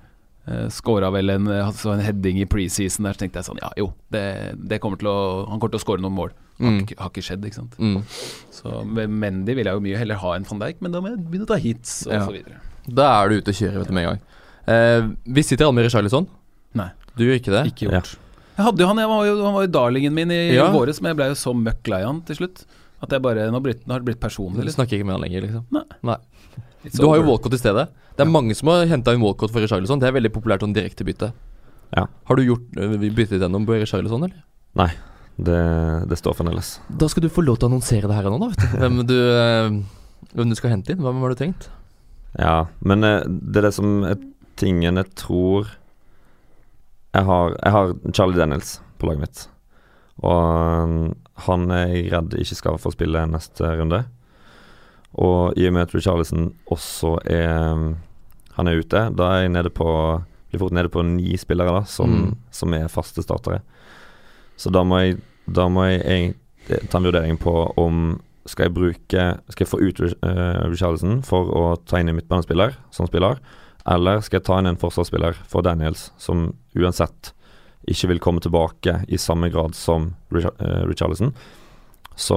S2: Uh, Skåra vel en, altså en heading i preseason der, så tenkte jeg sånn Ja, jo, det, det kommer å Han kommer til å skåre noen mål. Har,
S1: Mm.
S2: har ikke skjedd, ikke sant.
S1: Mm.
S2: Så Mendy vil jeg jo mye heller ha enn van Dijk, men da må jeg begynne å ta hits og
S1: Ja.
S2: så videre.
S1: Da er du ute og kjører vet du, med en gang. Eh, vi sitter alle med Richarlison.
S2: Nei.
S1: Du gjør ikke det?
S2: Ikke gjort. Jeg hadde jo han, jeg var jo, han var jo darlingen min i
S1: Ja.
S2: våres, men jeg ble jo så møkk lei han til slutt. At jeg bare, nå, blitt, nå har det blitt personlig.
S1: Du snakker ikke med han lenger, liksom.
S2: Nei.
S1: Du har jo. Walcott i stedet. Det er
S2: Ja.
S1: mange som har henta inn Walcott for Richarlison. Det er veldig populært sånn direktebytte.
S3: Ja.
S1: Har du gjort øh, byttet gjennom på Richarlison, eller?
S3: Det, det står fremdeles.
S1: Da skal du få lov til å annonsere det her og nå, da. Vet du. Hvem du, øh, hvem du skal hente inn. Hvem har du tenkt?
S3: Ja, men eh, det er det som er tingen jeg tror Jeg har, jeg har Charlie Daniels på laget mitt. Og um, han er jeg redd ikke skal få spille neste runde. Og i og med at Richarlison også er um, Han er ute, da er jeg nede på blir fort nede på ni spillere da som,
S1: Mm.
S3: som er faste startere. Så da må jeg, da må jeg jeg ta en vurdering på om skal jeg bruke Skal jeg få ut uh, Richarlison for å ta inn en midtbanespiller som spiller, eller skal jeg ta inn en forsvarsspiller for Daniels, som uansett ikke vil komme tilbake i samme grad som uh, Richarlison. Så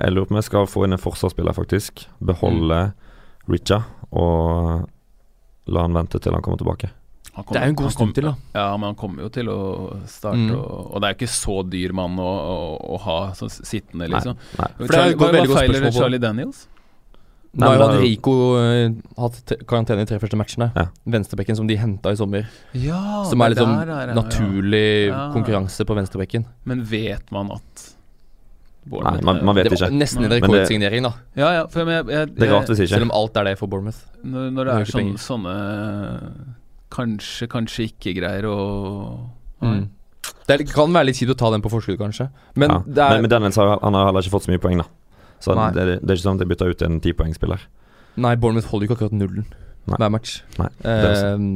S3: jeg lurer på om jeg skal få inn en forsvarsspiller, faktisk. Beholde Richa og la han vente til han kommer tilbake.
S2: Han
S1: Det er jo en god stund til, da.
S2: Ja, men han kommer jo til å starte,
S1: Mm.
S2: og, og det er jo ikke så dyr mann å, å, å ha så sittende, liksom.
S3: Nei.
S1: For det er
S2: Charlie,
S1: et
S2: hva,
S1: veldig
S2: hva feiler Charlie Daniels?
S1: Nå har
S3: Nei,
S1: jo
S3: er
S1: Rico eh, hatt te- karantene i tre første matchene.
S3: Ja.
S1: Venstrebekken som de henta i sommer.
S2: Ja,
S1: som er
S2: det
S1: sånn
S2: der er det, ja.
S1: naturlig
S2: Ja.
S1: konkurranse på venstrebekken.
S2: Men vet man at
S3: Nei, man, man vet
S1: Det var
S3: ikke.
S1: nesten en
S2: Nei.
S3: Men det-
S1: rekordsignering, da.
S2: Ja, ja, for jeg, jeg,
S3: Det er rart hvis
S1: Selv
S3: ikke.
S1: om alt er det for Bournemouth.
S2: Når, når det
S1: er
S2: er sånne,
S1: penger.
S2: sånne Kanskje, kanskje ikke greier å
S1: Mm. Det er- kan være litt kjipt å ta den på forskudd, kanskje. Men
S3: ja.
S1: det er
S3: men, men Daniels har, han har heller ikke fått så mye poeng, da. Så det, det er ikke sånn at jeg bytter ut en tipoengspiller.
S1: Nei, Bournemouth holder jo ikke akkurat nullen
S3: Nei.
S1: hver match.
S3: Nei, det er.
S1: Ehm,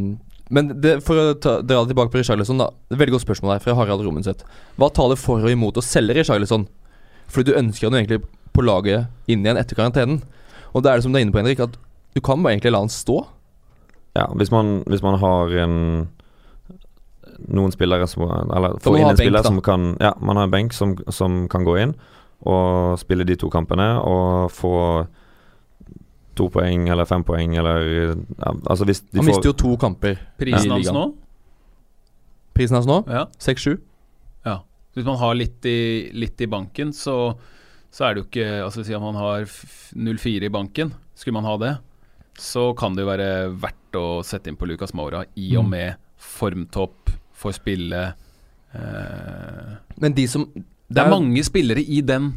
S1: men det, for å ta, dra det tilbake på Richarlison, da. Veldig godt spørsmål her fra Harald Romenseth. Hva taler for og imot å selge Richarlison? Fordi du ønsker han egentlig på laget inn igjen etter karantenen. Og da er det som du er inne på, Henrik, at du kan bare egentlig la han stå.
S3: Ja, hvis man, hvis man har en noen spillere som Eller får inn en
S1: benk,
S3: spiller
S1: da.
S3: som kan Ja, man har en benk som, som kan gå inn og spille de to kampene og få to poeng eller fem poeng eller ja, Altså hvis de
S1: Han
S3: får
S1: mister jo to kamper.
S2: Prisen
S1: Ja.
S2: hans nå?
S1: Prisen hans nå
S2: Ja.
S1: 6-7.
S2: Hvis man har litt i, litt i banken, så, så er det jo ikke Altså Si at man har 0-4 i banken, skulle man ha det, så kan det jo være verdt å sette inn på Lucas Maura i og
S1: Mm.
S2: med formtopp, for spille eh,
S1: Men de som
S2: Det er mange spillere i den,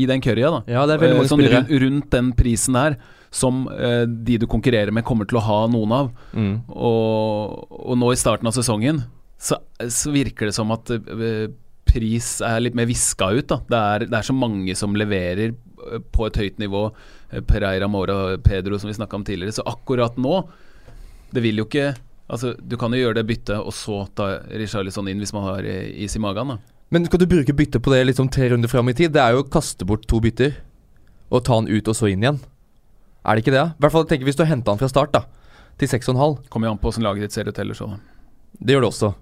S2: i den currya, da.
S1: Ja, det er veldig
S2: Eh,
S1: mange
S2: sånn
S1: spillere.
S2: rundt, den prisen her, som eh, de du konkurrerer med, kommer til å ha noen av.
S1: Mm.
S2: Og, og nå i starten av sesongen så, så virker det som at eh, pris er litt mer viska ut. Da. Det, er, det er så mange som leverer eh, på et høyt nivå. Eh, Pereira, Mora, Pedro, som vi snakka om tidligere. Så akkurat nå Det vil jo ikke Altså, Du kan jo gjøre det byttet, og så ta Richarlison inn hvis man har is i magen. da
S1: Men skal du bruke bytte på det liksom tre runder fram i tid? Det er jo å kaste bort to bytter og ta han ut og så inn igjen. Er det ikke det? I hvert fall tenker Hvis du henter han fra start da til 6,5,
S2: Kommer jo an på hvordan laget ditt ser ut ellers òg.
S1: det gjør det også.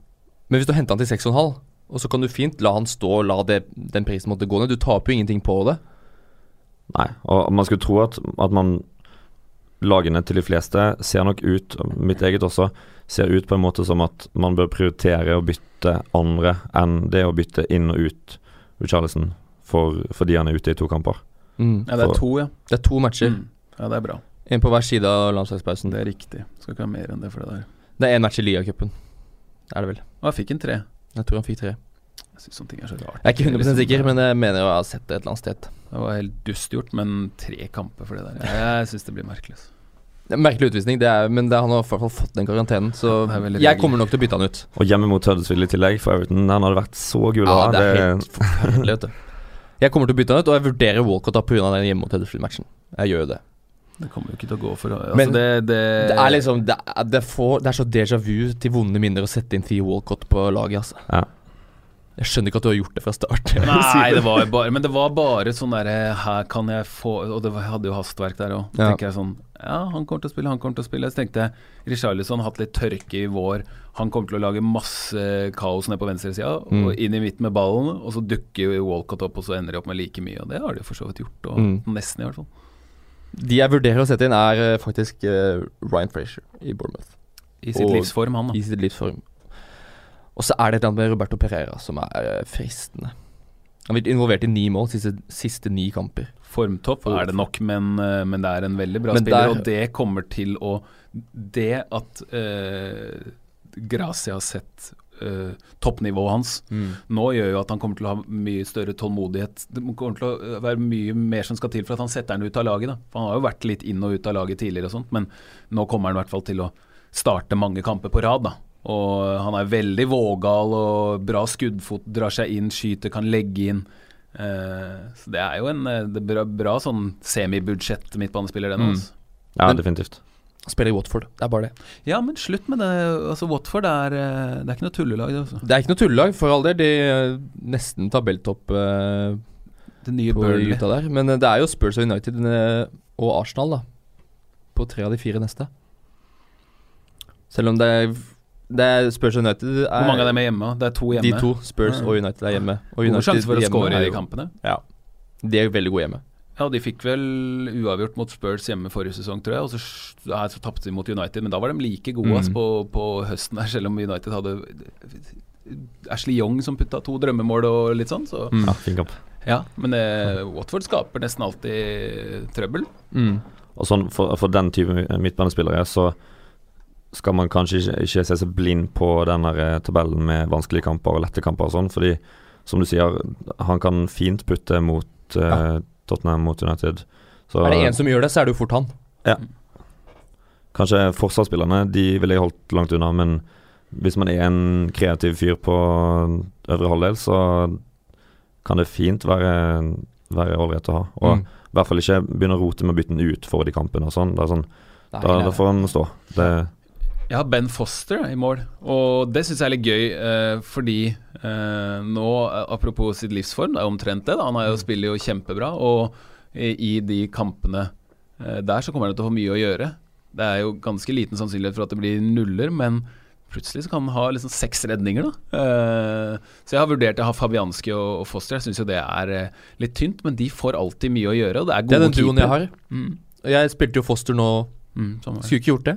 S1: Men hvis du henter han til 6,5, og så kan du fint la han stå og la det, den prisen måtte gå ned. Du taper jo ingenting på det.
S3: Nei, og man skulle tro at, at man Lagene til de fleste ser nok ut, mitt eget også, ser ut på en måte som at man bør prioritere å bytte andre enn det å bytte inn og ut Richarlison for, fordi han er ute i to kamper.
S1: Mm.
S2: Ja, det er to, ja.
S1: Det er to matcher.
S2: Mm. Ja, det er bra.
S1: En på hver side av landslagspausen.
S2: Det er riktig. Skal ikke ha mer enn det for det der.
S1: Det er én match i ligacupen. Er det vel.
S2: Og jeg fikk en tre.
S1: Jeg tror han fikk tre.
S2: Jeg syns sånne ting er så rart.
S1: Jeg er ikke 100
S2: Liksom,
S1: sikker, men jeg mener å ha sett det et eller annet sted.
S2: Det var helt dust gjort, men tre kamper for det der. Jeg, jeg syns det blir merkelig.
S1: Merkelig utvisning, det er, men det, han har i hvert fall fått den karantenen. Så jeg kommer nok til å bytte han ut.
S3: Og hjemme mot Huddersfield i tillegg for Everton, Han hadde vært så gul å
S1: Ja, det er
S3: Det-
S1: helt forferdelig, vet du. Jeg kommer til å bytte han ut, og jeg vurderer Walcott da pga. den hjemme mot Huddersfield-matchen. Jeg gjør jo det.
S2: Det kommer jo ikke til å gå for altså
S1: Men
S2: det, det,
S1: Det er liksom Det er, det får, det er så déjà vu til vonde minner å sette inn Theo Walcott på laget, altså.
S3: Ja.
S1: Jeg skjønner ikke at du har gjort det fra start.
S2: Nei, det var jo bare Men det var bare sånn derre Her kan jeg få Og det var, jeg hadde jo hastverk der òg.
S1: Ja.
S2: tenker jeg sånn Ja, han kommer til å spille, han kommer til å spille. Så tenkte jeg Richarlison har hatt litt tørke i vår. Han kommer til å lage masse kaos nede på venstresida,
S1: Mm.
S2: og inn i midten med ballen. Og så dukker jo Walcott opp, og så ender de opp med like mye. Og det har de for så vidt gjort. Og
S1: Mm.
S2: Nesten, i hvert fall.
S1: De jeg vurderer å sette inn, er eh, faktisk uh, Ryan Frazier i Bournemouth.
S2: I sitt
S1: Og-
S2: livsform, han da.
S1: I sitt livsform. Og så er det et eller annet med Roberto Pereira som er eh, fristende. Han har blitt involvert i ni mål siste, siste ni kamper.
S2: Formtopp er det nok, men, eh, men det er en veldig bra
S1: Men
S2: spiller.
S1: der-
S2: Og det kommer til å Det at uh, Gracia har sett eh, toppnivået hans nå, gjør jo at han kommer til å ha mye større tålmodighet. Det kommer til å være mye mer som skal til for at han setter den ut av laget. Da. For Han har jo vært litt inn og ut av laget tidligere, og sånt, men nå kommer han i hvert fall til å starte mange kamper på rad. da Og han er veldig vågal og bra skuddfot, drar seg inn, skyter, kan legge inn. Eh, så det er jo en eh, det er bra, bra sånn semibudsjett midtbanespiller, den.
S1: Mm.
S3: Ja,
S1: Men-
S3: definitivt.
S1: Spiller i Watford. Det er bare det.
S2: Ja, men slutt med det. Altså, Watford er, eh, det er ikke noe tullelag, det. Altså.
S1: Det er ikke noe tullelag, for all del. De er nesten tabelltopp uh,
S2: Det nye
S1: på
S2: Burnley.
S1: gutta der. Men det er jo Spurs og United og Arsenal, da. På tre av de fire neste. Selv om det er, det er Spurs og United er,
S2: Hvor mange av dem er hjemme? Det er to hjemme.
S1: De to, Spurs og United, er hjemme. Og
S2: United,
S1: United
S2: sjanse for å
S1: er
S2: i de kampene.
S1: Ja. De er veldig gode hjemme.
S2: Ja, de fikk vel uavgjort mot Spurs hjemme forrige sesong, tror jeg. Og så, ja, så tapte de mot United, men da var de like gode
S1: Mm.
S2: på, på høsten der, selv om United hadde Ashley Young som putta to drømmemål og litt sånn. Så
S1: Mm.
S3: Ja, fin kamp.
S2: ja, men eh, Watford skaper nesten alltid trøbbel.
S1: Mm.
S3: Og sånn for, for den type midtbanespillere så skal man kanskje ikke, ikke se seg blind på den eh, tabellen med vanskelige kamper og lette kamper og sånn, fordi som du sier, han kan fint putte mot eh,
S1: Ja.
S3: Tottenham, mot United. Så
S1: Er det én som gjør det, så er det jo fort han. Ja.
S3: kanskje forsvarsspillerne, de ville jeg holdt langt unna, men hvis man er en kreativ fyr på øvre halvdel, så kan det fint være være ålreit å ha. Og
S1: Mm.
S3: i hvert fall ikke begynne å rote med å bytte den ut for de kampene og sånn. Det er sånn
S1: Nei,
S3: da, da får han stå. Det,
S2: Jeg har Ben Foster i mål, og det syns jeg er litt gøy, eh, fordi eh, nå, eh, apropos sitt livsform, det er omtrent det. Da. Han er jo, spiller jo kjempebra, og i, de kampene der så kommer han til å få mye å gjøre. Det er jo ganske liten sannsynlighet for at det blir nuller, men plutselig så kan han ha liksom seks redninger, da. Eh, så jeg har vurdert å ha Fabianski og, og Foster. Jeg syns jo det er eh, litt tynt, men de får alltid mye å gjøre, og det er
S1: Det er den duoen jeg har.
S2: Mm,
S1: Jeg spilte jo Foster nå.
S2: mm.
S1: Skulle ikke gjort det.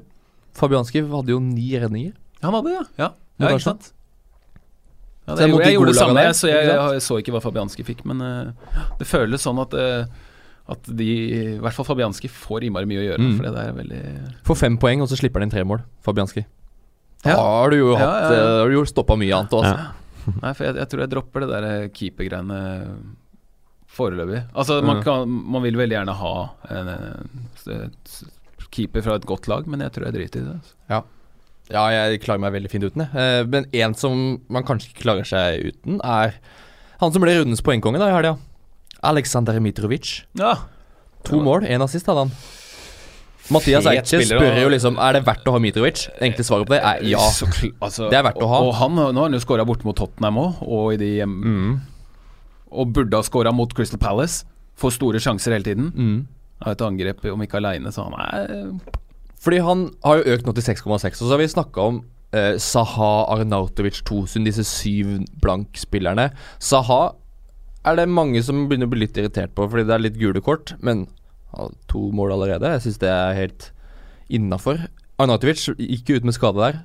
S1: Fabianski hadde jo ni redninger.
S2: Han hadde det, ja. ja. Ja ikke sant? Ja, det, jeg, jeg gjorde det samme, der, så jeg, jeg, så ikke hva Fabianski fikk. Men uh, det føles sånn at, uh, at de, i hvert fall Fabianski, får innmari mye å gjøre.
S1: Mm.
S2: For det er veldig
S1: Får fem poeng, og så slipper han inn tre mål. Fabianski. Da
S2: Ja.
S1: har du jo
S2: Ja,
S1: hatt
S2: ja, ja.
S1: eh, jo stoppa mye annet også.
S3: Ja.
S2: Nei, for jeg, tror jeg dropper det der keepergreiene foreløpig. Altså, man, kan, man vil veldig gjerne ha en, en, s- keeper fra et godt lag, men jeg tror jeg driter i det. Altså.
S1: Ja, jeg klarer meg veldig fint uten det. Eh, men en som man kanskje ikke klarer seg uten, er han som ble rundens poengkonge da i helga. Aleksandr Mitrovic.
S2: Ja,
S1: To
S2: Ja.
S1: mål, én assist hadde han. Mathias Eiche spør jo liksom Er det verdt å ha Mitrovic. Enkle svaret på det er ja.
S2: Altså,
S1: Det er verdt å ha.
S2: Og, og han, nå har han jo skåra borte mot Tottenham òg, og i de hjem,
S1: Mm.
S2: og burde ha skåra mot Crystal Palace. Får store sjanser hele tiden.
S1: Mm.
S2: Har et angrep, om ikke aleine, så han er
S1: Fordi han har jo økt nå til 6,6, og så har vi snakka om eh, Saha, Arnautovic, Tosun, disse syv blank-spillerne. Saha er det mange som begynner å bli litt irritert på, fordi det er litt gule kort, men ja, to mål allerede. Jeg syns det er helt innafor. Arnautovic gikk ut med skade der.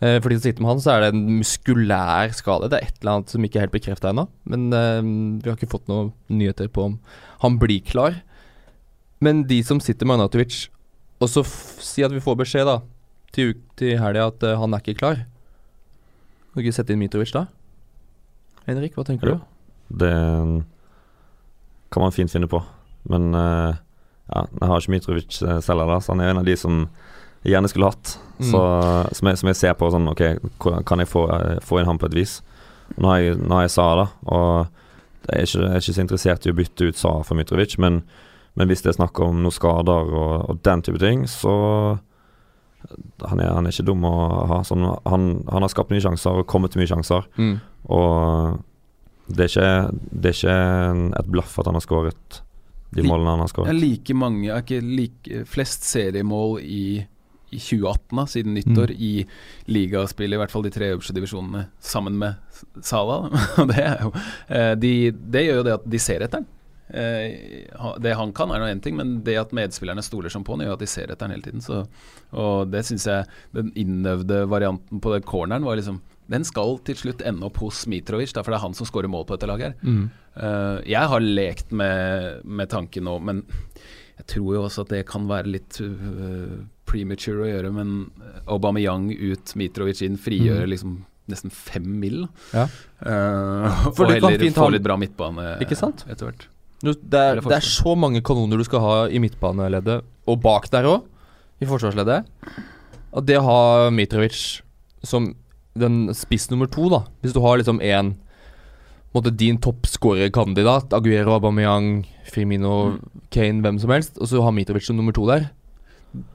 S1: Eh, for de sitter med han, så er det en muskulær skade. Det er et eller annet som ikke er helt bekrefta ennå. Men eh, vi har ikke fått noen nyheter på om han blir klar. Men de som sitter med Arnautovic, og så si at vi får beskjed da til, til helga at uh, han er ikke klar. Kan du ikke sette inn Mitrovic da? Henrik, hva tenker
S3: Jo.
S1: du?
S3: det kan man fint finne på. Men uh, ja, jeg har ikke Mitrovic eh, selv heller, så han er en av de som jeg gjerne skulle hatt.
S1: Mm.
S3: Så, som, jeg, som jeg ser på sånn Ok, kan jeg få, eh, få inn ham på et vis? Nå har jeg, nå har jeg Sara, da, og jeg er, ikke, jeg er ikke så interessert i å bytte ut Sara for Mitrovic, men, men hvis det er snakk om noen skader og, og den type ting, så han er, han er ikke dum å ha. Sånn, han, han har skapt mye sjanser og kommet til mye sjanser.
S1: Mm.
S3: Og det er ikke, det er ikke et blaff at han har skåret de målene han har skåret.
S2: like mange Er ikke like, flest seriemål i, i 2018, da, siden nyttår, i ligaspill, i hvert fall de tre øverste divisjonene, sammen med Sala. Det, jo, eh, de, det gjør jo det at de ser etter den. Eh, det han kan, er nå én ting, men det at medspillerne stoler som på han, gjør at de ser etter den hele tiden. Så, og det syns jeg Den innøvde varianten på den corneren var liksom Den skal til slutt ende opp hos Mitrovic, for det er han som skårer mål på dette laget her.
S1: Mm.
S2: Eh, jeg har lekt med, med tanken nå, men jeg tror jo også at det kan være litt uh, premature å gjøre. Men Aubameyang ut, Mitrovic inn, frigjøre
S1: Mm.
S2: liksom nesten fem mil.
S1: Ja. Uh,
S2: og heller få litt bra midtbane etter hvert.
S1: Du, det, er, det er så mange kanoner du skal ha i midtbaneleddet, og bak der òg, i forsvarsleddet. At det å ha Mitrovic som den spiss nummer to, da. Hvis du har liksom en måtte din toppskårerkandidat, Aguero, Aubameyang, Firmino, Kane, hvem som helst, og så har Mitrovic som nummer to der.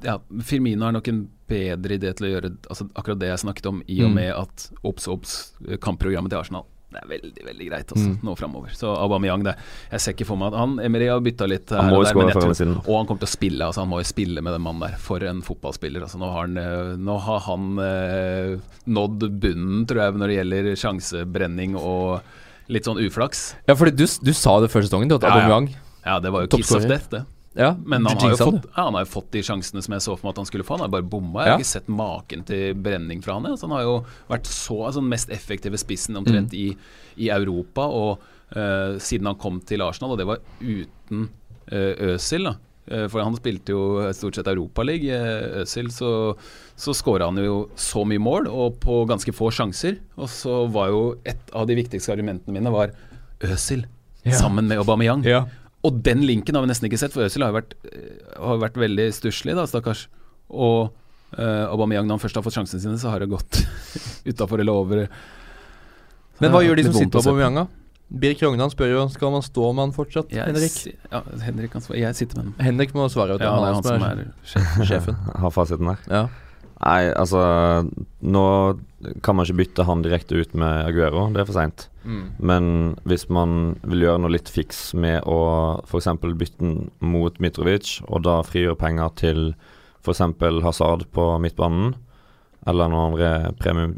S2: Ja, Firmino er nok en bedre idé til å gjøre altså, akkurat det jeg snakket om, i og
S1: Mm.
S2: med at obs, obs, kampprogrammet til Arsenal det er veldig veldig greit altså,
S1: Mm.
S2: nå framover. Så Aubameyang, det Jeg ser ikke for meg at han Emery har bytta litt her og der, men jeg tror- Og han kommer til å spille, altså han må jo spille med den mannen der. For en fotballspiller. Altså, nå, har han, eh, nå har han eh, nådd bunnen, tror jeg, når det gjelder sjansebrenning og litt sånn uflaks.
S1: Ja, for du, du sa det før sesongen, du, at
S2: Ja, ja.
S1: Aubameyang
S2: Ja, det var jo kiss of death, det.
S1: Ja,
S2: Men han har, jo fått, ja, han har jo fått de sjansene som jeg så for meg at han skulle få. Han har bare bomma. Jeg har ikke sett maken til brenning fra han. Altså, han har jo vært så altså, den mest effektive spissen omtrent
S1: Mm.
S2: i, i Europa. Og uh, siden han kom til Arsenal, og det var uten uh, Øsil, da. Eh, for han spilte jo stort sett Europaliga, uh, Øzil så, så skåra han jo så mye mål, og på ganske få sjanser. Og så var jo et av de viktigste argumentene mine var Øzil
S1: Ja.
S2: sammen med Aubameyang.
S1: Ja.
S2: Og den linken har vi nesten ikke sett, for Øzil har jo vært, eh, har vært veldig stusslig, da, stakkars. Og uh, Aubameyang, når han først har fått sjansene sine, så har det gått utafor eller over.
S1: Men hva gjør de som sitter på Aubameyang, da? Birk Rognan spør jo Skal man stå med han fortsatt,
S2: Jeg,
S1: Henrik.
S2: si- Ja, Henrik kan svare. Jeg sitter med den.
S1: Henrik må svare.
S2: Ja, det er han som er sjef.
S1: sjefen.
S3: Har fasiten der.
S1: Ja.
S3: Nei, altså Nå kan man ikke bytte han direkte ut med Aguero, det er for seint.
S1: Mm.
S3: Men hvis man vil gjøre noe litt fiks med å f.eks. bytte den mot Mitrovic, og da frigjøre penger til f.eks. Hazard på midtbanen, eller noen andre premium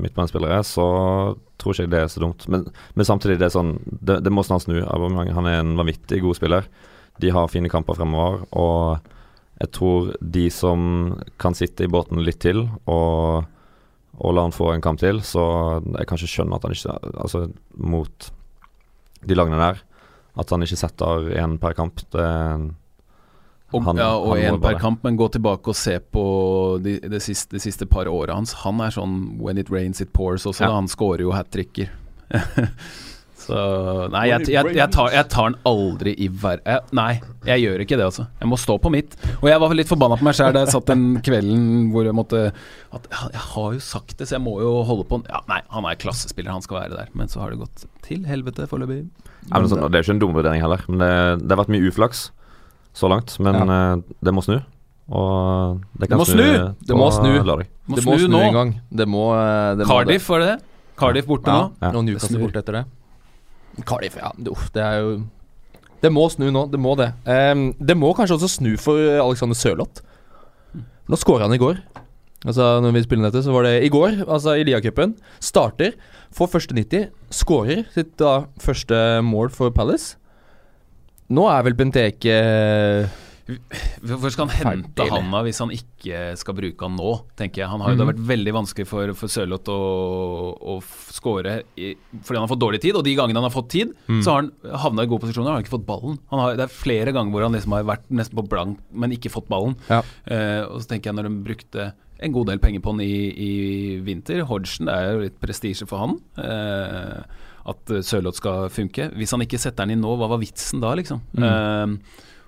S3: midtbanespillere, så tror ikke jeg det er så dumt. Men, men samtidig, det er sånn Det, det må snart snu. Han er en vanvittig god spiller. De har fine kamper fremover, og jeg tror de som kan sitte i båten litt til og, og la han få en kamp til, så jeg kan ikke skjønne at han ikke Altså, mot de lagene der, at han ikke setter én per kamp. Det
S2: Og,
S3: Han-
S2: ja, og én per kamp, men gå tilbake og se på de, de, siste, de siste par åra hans. Han er sånn when it rains it pours også.
S3: Ja.
S2: Da. Han scorer jo hat tricker. Så Nei, jeg, jeg, jeg, tar, jeg tar den aldri i hver... Jeg, nei, jeg gjør ikke det, altså. Jeg må stå på mitt. Og jeg var litt forbanna på meg sjøl da jeg satt den kvelden hvor jeg måtte at, ja, Jeg har jo sagt det, så jeg må jo holde på Ja, nei, han er klassespiller, han skal være der. Men så har det gått til helvete foreløpig.
S3: Ja, men sånn, det er ikke en dum vurdering heller, men det, det har vært mye uflaks så langt. Men ja. det må snu. Og det kan
S2: Det må snu!
S1: Det må snu.
S3: lørdag.
S2: Må
S1: det må
S2: snu
S1: snu
S2: nå.
S1: en gang. Det må, eh, det
S2: Cardiff, var det det? Cardiff borte
S1: Ja,
S2: nå?
S3: Ja.
S1: og Newcastle borte etter det. Cardiff, ja. Uff, det er jo Det må snu nå. Det må det. Um, det må kanskje også snu for Alexander Sørloth. Nå skåra han i går. Altså Når vi spiller dette, så var det i går, altså i Liacupen. Starter, får første 90, skårer sitt da første mål for Palace. Nå er vel Benteke
S2: Hvorfor skal han hente han hvis han ikke skal bruke han nå, tenker jeg. Han har jo, Det har
S1: Mhm.
S2: vært veldig vanskelig for, for Sørloth å, å skåre fordi han har fått dårlig tid. Og de gangene han har fått tid,
S1: Mm.
S2: så har han havna i gode posisjoner. Han har ikke fått ballen. Han har, det er flere ganger hvor han liksom har vært nesten på blank, men ikke fått ballen.
S1: Ja.
S2: Eh, og så tenker jeg når de brukte en god del penger på han i, i vinter Hodgson, det er jo litt prestisje for han. Eh, at Sørloth skal funke. Hvis han ikke setter den inn nå, hva var vitsen da, liksom?
S1: Mm.
S2: Eh,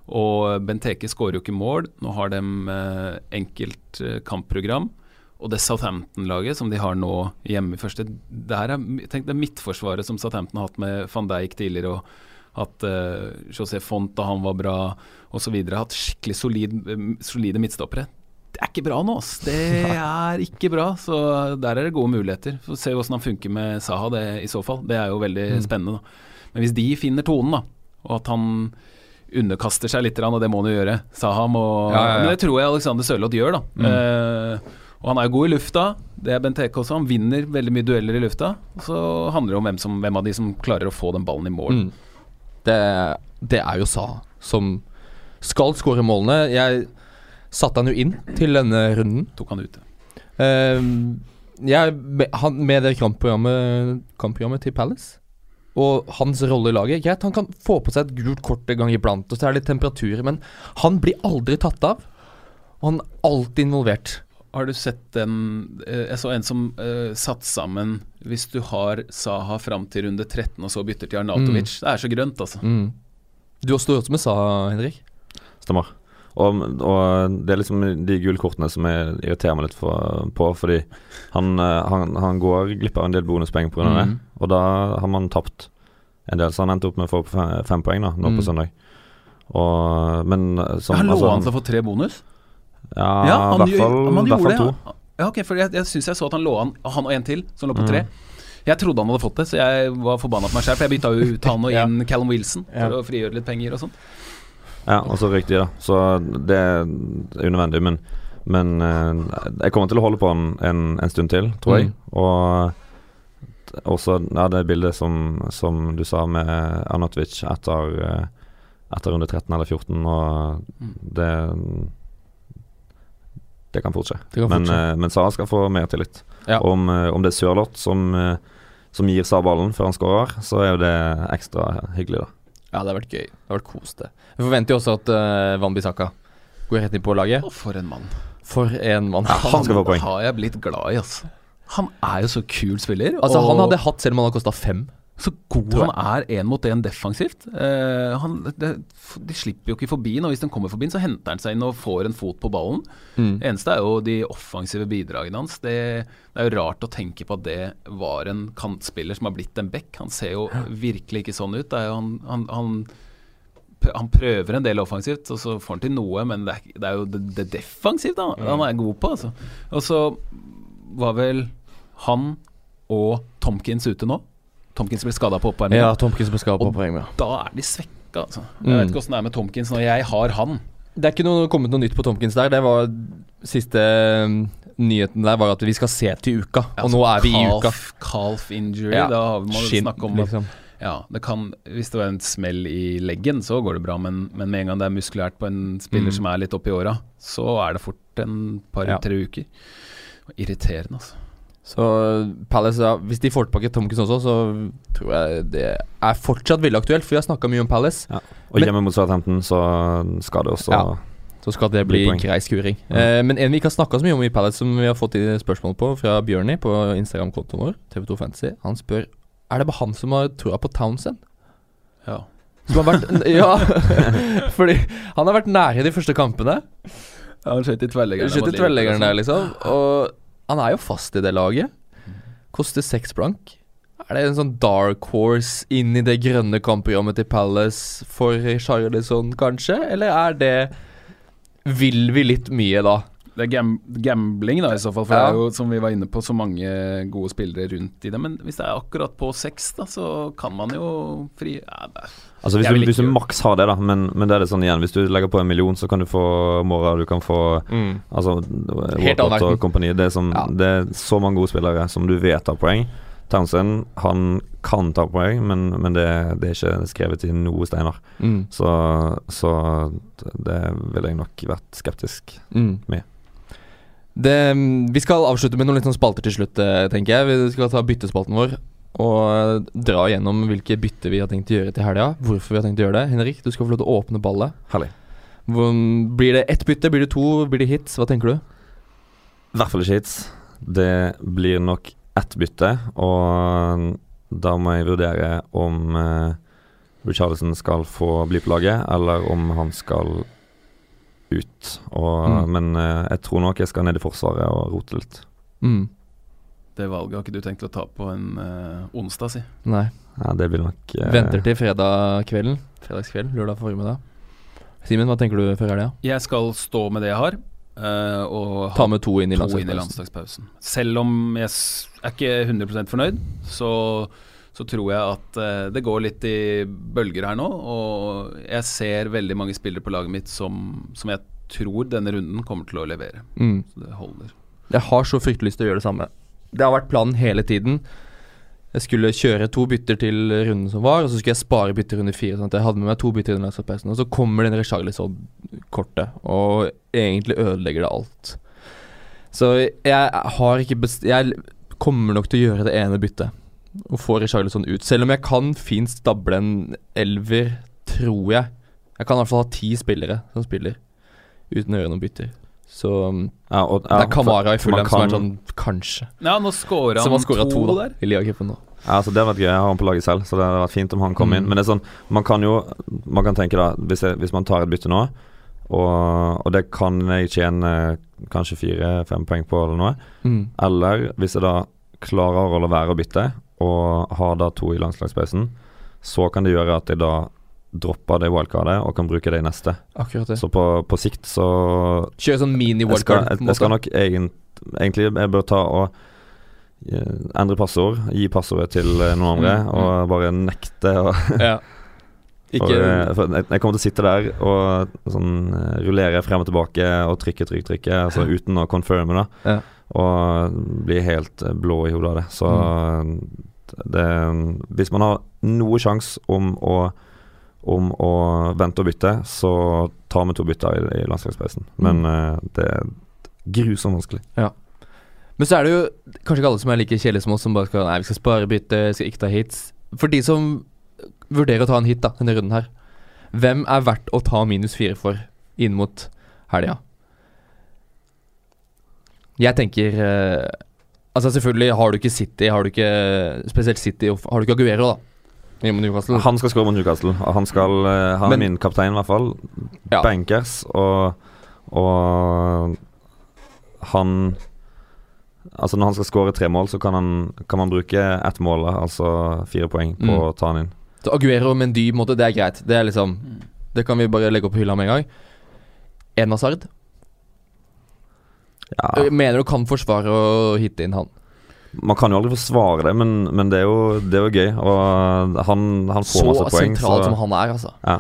S2: og Benteke skårer jo ikke mål. Nå har de eh, enkelt eh, kampprogram. Og det Southampton-laget som de har nå hjemme i første Det her er, tenk, det er midtforsvaret som Southampton har hatt med van Dijk tidligere. og hatt eh, José Font da han var bra, osv. Hatt skikkelig solid, eh, solide midtstoppere. Det er ikke bra nå, ass. Det er ikke bra. Så der er det gode muligheter. Få se hvordan han funker med Saha det, i så fall. Det er jo veldig
S1: Mm.
S2: spennende. Da. Men hvis de finner tonen, da, og at han underkaster seg litt, og det må han jo gjøre Saha Og,
S1: Ja, ja, ja.
S2: Men det tror jeg Alexander Sørloth gjør, da.
S1: Mm.
S2: Uh, og han er god i lufta. Det er Benteke også. Han vinner veldig mye dueller i lufta. Og så handler det om hvem, som, hvem av de som klarer å få den ballen i mål.
S1: Mm. Det, det er jo Saha som skal skåre målene. Jeg satte han jo inn til denne runden.
S2: Tok han ute.
S1: uh, jeg, han, med det kampprogrammet, kampprogrammet til Palace og hans rolle i laget Greit, han kan få på seg et gult kort en gang iblant, og så er det litt temperaturer, men han blir aldri tatt av. Og han er alltid involvert.
S2: Har du sett den eh, Jeg så en som uh, satt sammen Hvis du har Saha fram til runde 13 og så bytter til Arnautovic. Det er så grønt, altså.
S1: Mm. Du stått som med Saha, Henrik.
S3: Stemmer. Og, og det er liksom de gule kortene som jeg irriterer meg litt for, på, fordi han, eh, han, han går glipp av en del bonuspoeng pga. av det, og da har man tapt en del. Så han endte opp med å få fem poeng da, nå
S1: Mm.
S3: på søndag. Og, men eh, som
S2: Han lå
S3: altså,
S2: han til å få tre bonus?
S3: Ja,
S2: Ja,
S3: i hvert fall, hvert fall to.
S2: Ja. Ja, ok, for jeg, jeg syns jeg så at han lå an Han og en til, som lå på
S3: Mm.
S2: tre. Jeg trodde han hadde fått det, så jeg var forbanna på meg sjøl. For jeg bytta jo ut han og
S1: Ja.
S2: inn Callum Wilson
S1: Ja.
S2: for å frigjøre litt penger og sånn.
S3: Ja, og så røyk de, da. Så det er unødvendig. Men, men eh, jeg kommer til å holde på han en, en stund til, tror jeg.
S1: Mm.
S3: Og også ja, det bildet som, som du sa med Arnautovic etter, eh, etter runde 13 eller 14, og
S2: Mm.
S3: det Det kan fortsette.
S1: Det kan
S3: Men,
S1: fortsette.
S3: eh, men Sara skal få mer tillit.
S1: Ja.
S3: Om, om det er Sørloth som, som gir Sara ballen før han skårer, så er jo det ekstra hyggelig, da.
S1: Ja, det har vært gøy. Det har vært kos, det. Vi forventer jo også at uh, Van Bissaka går rett inn på laget.
S2: Og for en mann.
S1: For en mann.
S3: Han skal få poeng.
S2: har jeg blitt glad i, altså. Han er jo så kul spiller.
S1: Altså,
S2: og
S1: han hadde hatt selv om han hadde kosta fem.
S2: Så god han er én mot én defensivt. Eh, han, de, de slipper jo ikke forbi nå. hvis den kommer forbi så henter han seg inn og får en fot på ballen.
S1: Mm.
S2: eneste er jo de offensive bidragene hans. Det, det er jo rart å tenke på at det var en kantspiller som har blitt en back. Han ser jo virkelig ikke sånn ut. Jo han, han, han, han prøver en del offensivt, og så får han til noe, men det er, det er jo det, det defensivt da, han er god på. Altså. Og så var vel han og Tomkins ute nå. Tomkins ble skada på oppvarming.
S1: Ja, Tomkins ble på
S2: Og-
S1: poeng.
S2: Da er de svekka, altså. Jeg
S1: Mm.
S2: vet ikke åssen det er med Tomkins når jeg har han.
S1: Det er ikke noe, kommet noe nytt på Tomkins der. Det var siste um, nyheten der var at vi skal se til uka. Og nå er vi i uka.
S2: Calf, calf injury,
S1: Ja.
S2: da har
S1: vi
S2: snakke om
S1: liksom.
S2: Ja, det kan Hvis det var en smell i leggen, så går det bra, men, men med en gang det er muskulært på en spiller
S1: Mm.
S2: som er litt oppi åra, så er det fort en par-tre
S1: Ja.
S2: uker. Irriterende, altså.
S1: Så Palace, ja, hvis de får tilbake Tomkins også, så tror jeg det er fortsatt veldig aktuelt. For vi har snakka mye om Palace.
S3: Og
S1: Men-
S3: hjemme mot Southampton så skal det også
S1: Ja. Så skal det bli grei skuring.
S3: Ja.
S1: Eh, men en vi ikke har snakka så mye om i Palace, som vi har fått i spørsmål på fra Bjørni på Instagram-kontoen vår, TV2 Fantasy, han spør Er det bare han som har troa på Townsend.
S2: Ja.
S1: Som har vært Ja, fordi han har vært nære de første kampene.
S2: Han skjøt i tverrleggeren.
S1: Skjøt i tverrleggeren der, liksom. Og han er jo fast i det laget. Koster seks blank. Er det en sånn dark horse inn i det grønne kampprogrammet til Palace for Charlison, kanskje? Eller er det Vil vi litt mye, da?
S2: Det er gam gambling, da, i så fall. For
S1: Ja.
S2: det er jo, som vi var inne på, så mange gode spillere rundt i det. Men hvis det er akkurat på seks, da, så kan man jo fri ja, det
S3: Altså Hvis du, hvis du maks har det, da, men, men det er det sånn igjen Hvis du legger på en million, så kan du få Mora, du kan få Altså
S1: Helt annen
S3: Walcott og kompani. Det
S1: Ja.
S3: det er så mange gode spillere som du vet har poeng. Townsend, han kan ta poeng, men, men det, det er ikke skrevet i noe steiner.
S1: Mm.
S3: Så, så det ville jeg nok vært skeptisk
S1: Mm.
S3: Med.
S1: Det, vi skal avslutte med noen litt sånn spalter til slutt, eh, tenker jeg. Vi skal ta byttespalten vår og eh, dra gjennom hvilke bytter vi har tenkt å gjøre til helga. Hvorfor vi har tenkt å gjøre det. Henrik, du skal få lov til å åpne ballet.
S3: Herlig.
S1: Hvor, blir det ett bytte? Blir det to? Blir det hits? Hva tenker du?
S3: I hvert fall ikke hits. Det blir nok ett bytte, og da må jeg vurdere om uh, Richarlison skal få bli på laget, eller om han skal ut. Og,
S1: Mm.
S3: Men eh, jeg tror nok jeg skal ned i forsvaret og rote litt.
S1: Mm.
S2: Det valget har ikke du tenkt å ta på en uh, onsdag, si.
S1: Nei.
S3: Ja, det blir nok uh,
S1: Venter til fredag kvelden. Fredagskveld, lørdag formiddag. Simen, hva tenker du før helga?
S2: Jeg skal stå med det jeg har, Uh, og
S1: Ta med to inn i
S2: to inn i
S1: landslagspausen.
S2: landslagspausen. Selv om jeg s- er ikke 100 fornøyd, så, så tror jeg at eh, det går litt i bølger her nå. Og jeg ser veldig mange spillere på laget mitt som, som jeg tror denne runden kommer til å levere.
S1: Mm.
S2: Så det holder.
S1: Jeg har så fryktelig lyst til å gjøre det samme. Det har vært planen hele tiden. Jeg skulle kjøre to bytter til runden som var, og så skulle jeg spare bytter under fire. Sånn at jeg hadde med meg to bytter i den landslagspausen. Og så kommer den Richarlison-kortet og egentlig ødelegger det alt. Så jeg har ikke best... Jeg kommer nok til å gjøre det ene byttet. Og få Richarlison ut. Selv om jeg kan fint stable en elver, tror jeg. Jeg kan i hvert fall ha ti spillere som spiller, uten å gjøre noen bytter. Så um,
S3: ja, og,
S1: det er Kamara i Fulham som er sånn kanskje.
S2: Ja, nå
S1: scorer
S2: han,
S1: han skåra to, da.
S2: der.
S1: I ligacupen nå.
S3: Ja, altså Det hadde vært gøy. Jeg har han på laget selv, så det hadde vært fint om han kom
S1: Mm.
S3: inn. Men det er sånn, man kan jo Man kan tenke da Hvis, jeg, hvis man tar et bytte nå, Og, og det kan jeg tjene kanskje fire-fem poeng på, eller noe.
S1: Mm.
S3: Eller hvis jeg da klarer å la være å bytte, og har da to i landslagspausen, så kan det gjøre at jeg da dropper det wildcardet og kan bruke det i neste.
S1: Akkurat det.
S3: Så på, på sikt så
S1: Kjøre sånn mini-wildcard.
S3: jeg, jeg skal nok egent, egentlig Jeg bør ta og eh, endre passord, gi passordet til eh, noen andre,
S2: Mm, mm.
S3: og bare nekte å
S1: ja. Ikke
S3: eh, for jeg, jeg kommer til å sitte der og sånn rullere frem og tilbake og trykke, trykke, trykke, altså uten å confirme, da.
S1: Ja.
S3: Og blir helt eh, blå i hodet av det. Så
S1: Mm.
S3: det Hvis man har noe sjanse om å om å vente og bytte, så tar vi to bytter i, i landslagspausen. Men
S1: Mm.
S3: det er grusomt vanskelig.
S1: Men så er det jo kanskje ikke alle som er like kjedelige som oss, som bare skal Nei, vi skal spare bytte, skal ikke ta hits. For de som vurderer å ta en hit da, denne runden her, hvem er verdt å ta minus fire for inn mot helga? Jeg tenker eh, Altså selvfølgelig, har du ikke City, har du ikke Spesielt City, har du ikke Aguero, da? Newcastle.
S3: Han skal skåre mot Newcastle. Han skal eh, ha
S1: Men-
S3: min kaptein, i hvert fall.
S1: Ja.
S3: Bankers. Og, og han Altså Når han skal skåre tre mål, så kan, han, kan man bruke ett mål, altså fire poeng, på
S1: Mm.
S3: å ta han inn.
S1: Så Aguero og Mendy, på en måte, det er greit. Det er liksom
S2: Mm.
S1: Det kan vi bare legge opp på hylla med en gang. En Hazard.
S3: Ja,
S1: Mener du kan forsvare å hitte inn han?
S3: man kan jo aldri forsvare det, men, men det, er jo, det er jo gøy. Og han, han får
S1: Så
S3: masse poeng.
S1: sentralt
S3: Så,
S1: som han er, altså.
S3: ja.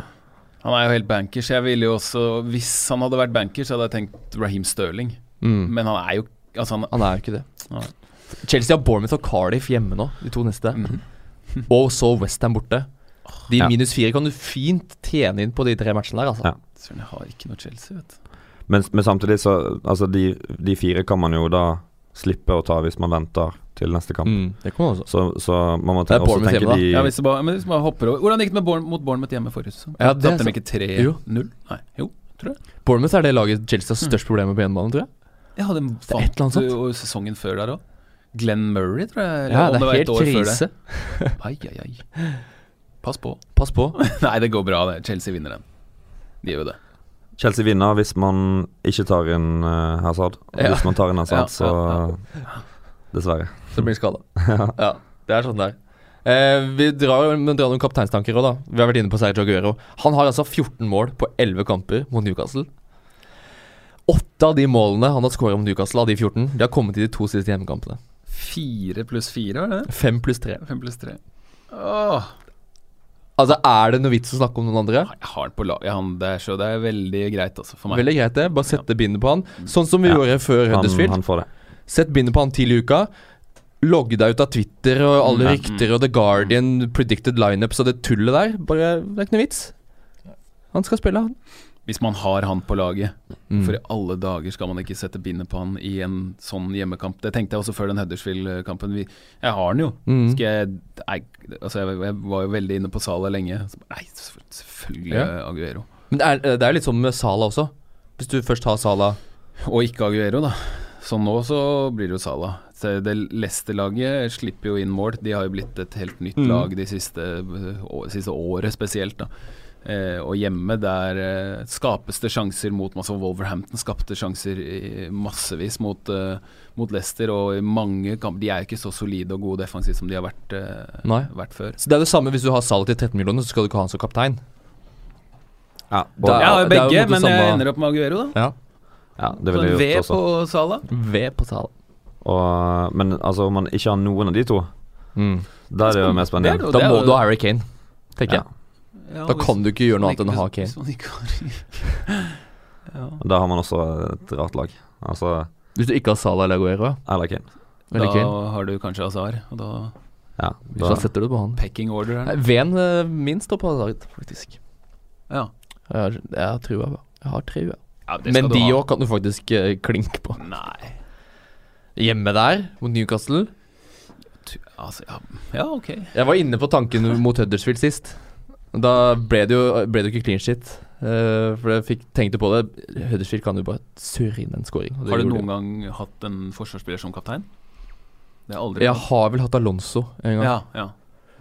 S2: Han er jo helt bankers. Jeg ville jo også Hvis han hadde vært bankers, hadde jeg tenkt Raheem Sterling.
S1: Mm.
S2: Men han er jo Altså, han
S1: Han er jo ikke det.
S2: Ja.
S1: Chelsea har Bournemouth og Cardiff hjemme nå, de to neste.
S2: Mm.
S1: Og så Westham borte. De
S3: Ja.
S1: minus fire kan du fint tjene inn på de tre matchene der, altså.
S3: Ja.
S2: Jeg har ikke noe Chelsea, vet du.
S3: Men, men samtidig så Altså, de, de fire kan man jo da slippe å ta hvis man venter til neste kamp.
S1: Mm, det kan man også.
S3: Så, så man må tenke, også tenke
S1: hjemme,
S3: de
S2: Ja, hvis bare, men hvis hopper over Hvordan gikk det med Bourne, mot Bournemouth hjemme forrige sesong?
S1: Ja, det
S2: Tapte de ikke 3-0? Nei, jo. tror jeg.
S1: Bournemouth er det laget Chelsea har størst problemer med på hjemmebane, tror jeg.
S2: Ja, de
S1: fant du
S2: vant jo sesongen før der òg. Glenn Murray, tror jeg.
S1: Ja, det er
S2: var
S1: helt
S2: år
S1: krise.
S2: Ai, ai, ai. Pass på.
S1: Pass på.
S2: Nei, det går bra, det. Chelsea vinner den. De gjør jo det.
S3: Chelsea vinner hvis man ikke tar inn uh, Hazard. Og
S1: Ja.
S3: hvis man tar inn Hazard,
S2: Ja,
S3: så
S2: ja,
S3: Dessverre.
S1: Så blir det skada. ja, det er sånn det er. Eh, vi drar, drar noen kapteinstanker òg, da. Vi har vært inne på Sergio Aguero. Han har altså 14 mål på 11 kamper mot Newcastle. Åtte av de målene han har skåra mot Newcastle, av de 14, de har kommet i de to siste hjemmekampene.
S2: Fire pluss fire, det det?
S1: Fem pluss tre.
S2: Fem pluss tre. Åh,
S1: Altså, er det noe vits å snakke om noen andre?
S2: jeg har den på lag. Ja, han, det, er så, det er veldig greit, altså, for meg.
S1: Veldig greit, det. Bare sette bindet på han. Sånn som vi
S3: Ja.
S1: gjorde før Huddersfield.
S3: han han.
S1: Sett bindet på han tidlig i uka. Logg deg ut av Twitter og alle
S2: Mm.
S1: rykter og The Guardian, predicted lineups og det tullet der. Bare, Det er ikke noe vits. Han skal spille, han.
S2: Hvis man har han på laget,
S1: Mm.
S2: for i alle dager skal man ikke sette bindet på han i en sånn hjemmekamp. Det tenkte jeg også før den Huddersfield-kampen. Jeg har han jo.
S1: Mm.
S2: Skal jeg Nei, altså jeg, jeg var jo veldig inne på Sala lenge. Nei, selvfølgelig-
S1: Ja.
S2: Aguero.
S1: Men det er, det er litt sånn med Sala også. Hvis du først har Sala
S2: Og ikke Aguero, da. Så nå så blir det jo Sala. Det Leicester-laget slipper jo inn mål. De har jo blitt et helt nytt
S1: Mm.
S2: lag de siste, siste året spesielt. da eh, Og hjemme der eh, skapes det sjanser mot masse Wolverhampton skapte sjanser i massevis mot, eh, mot Leicester. Og i mange kamper De er ikke så solide og gode defensivt som de har vært, eh, vært før.
S1: Så Det er det samme hvis du har Sala til 13 millioner, så skal du ikke ha han som kaptein.
S3: Ja, og,
S1: Da-
S2: Jeg
S1: det jo
S2: begge, men jeg ender opp med Aguero, da.
S1: Ja.
S3: ja, det ville jeg
S2: V
S3: gjort også.
S2: på Sala.
S1: V på Sala.
S3: Og, men altså, om man ikke har noen av de to,
S1: Mm.
S3: da er det jo mer
S2: er
S3: spennende.
S1: Da må du ha Harry Kane, tenker
S3: Ja.
S1: jeg. Da kan du ikke gjøre noe annet enn å ha Kane.
S2: Hvis man ikke har ja.
S3: Da har man også et rart lag. Altså
S1: Hvis du ikke har Salah eller Aguero,
S3: Eller Kane.
S1: eller
S2: Da
S1: Kane,
S2: har du kanskje Azar, og da
S3: Ja,
S1: så
S3: da,
S1: setter du på han.
S2: pecking order
S1: Nei. Ven eh, min står på Hazard, faktisk.
S2: Ja.
S1: Jeg har, jeg har trua. Jeg har trua.
S2: ja
S1: Men de òg kan du faktisk uh, klinke på.
S2: Nei
S1: Hjemme der, mot Newcastle.
S2: Altså, ja. ja, ok.
S1: Jeg var inne på tanken mot Huddersfield sist. Da ble det jo, ble det jo ikke clean shit. Uh, for jeg fikk, tenkte på det. Huddersfield kan jo bare surre inn en scoring.
S2: Har du noen gang hatt en forsvarsspiller som kaptein? Det har aldri
S1: Jeg har vel hatt Alonso en gang.
S2: Ja, ja.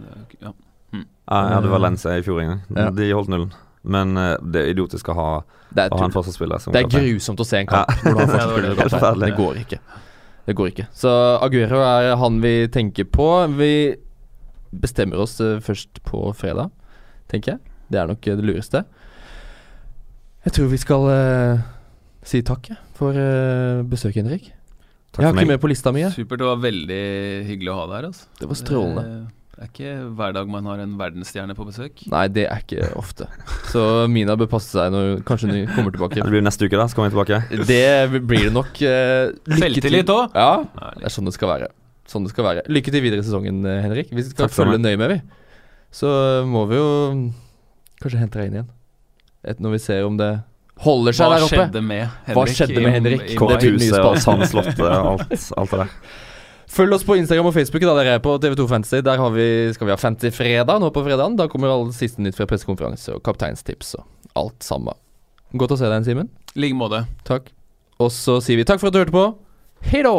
S2: Er ja.
S3: ja, jeg hadde Valencia i fjor en gang.
S1: Ja.
S3: De holdt nullen. Men eh, det er idiotisk å ha,
S1: Det er,
S3: å ha en forsvarsspiller som
S1: det er
S3: kaptein.
S1: grusomt å se en kamp hvor du har
S2: det
S1: forsvarsspiller
S2: det.
S1: kaptein. Det går ikke. Det går ikke. Så Aguero er han vi tenker på. Vi bestemmer oss eh, først på fredag, tenker jeg. Det er nok eh, det lureste. Jeg tror vi skal uh, si takk for uh, besøket, Henrik.
S3: Takk
S1: jeg har ikke med på lista mi.
S2: Supert. Det var veldig hyggelig å ha deg her. Altså.
S1: Det var strålende.
S2: Det er ikke hver dag man har en verdensstjerne på besøk.
S1: Nei, det er ikke ofte. Så Mina bør passe seg når kanskje hun kommer tilbake.
S3: Det blir neste uke, da. Så kommer vi tilbake.
S1: Det blir det nok. Uh, til.
S2: Selvtillit òg!
S1: Ja, det er sånn det skal være. Sånn det skal være. Lykke til videre i sesongen, Henrik. Vi skal
S3: Takk
S1: følge nøye med, vi. Så må vi jo kanskje hente deg inn igjen. Et, når vi ser om det holder seg
S2: Hva
S1: der oppe.
S2: skjedde med Henrik?
S1: Hva skjedde med Henrik?
S2: i
S1: Kom det blir
S3: og. Sandslottet og alt, alt det der.
S1: Følg oss på Instagram og Facebook. da dere er på TV2 Fantasy. Der har vi, skal vi ha Fantasy-fredag nå på fredagen. Da kommer all siste nytt fra pressekonferanse og kapteinstips og alt sammen. Godt å se deg igjen, Simen.
S2: I like måte.
S1: Takk. Og så sier vi takk for at du hørte på. Hei da!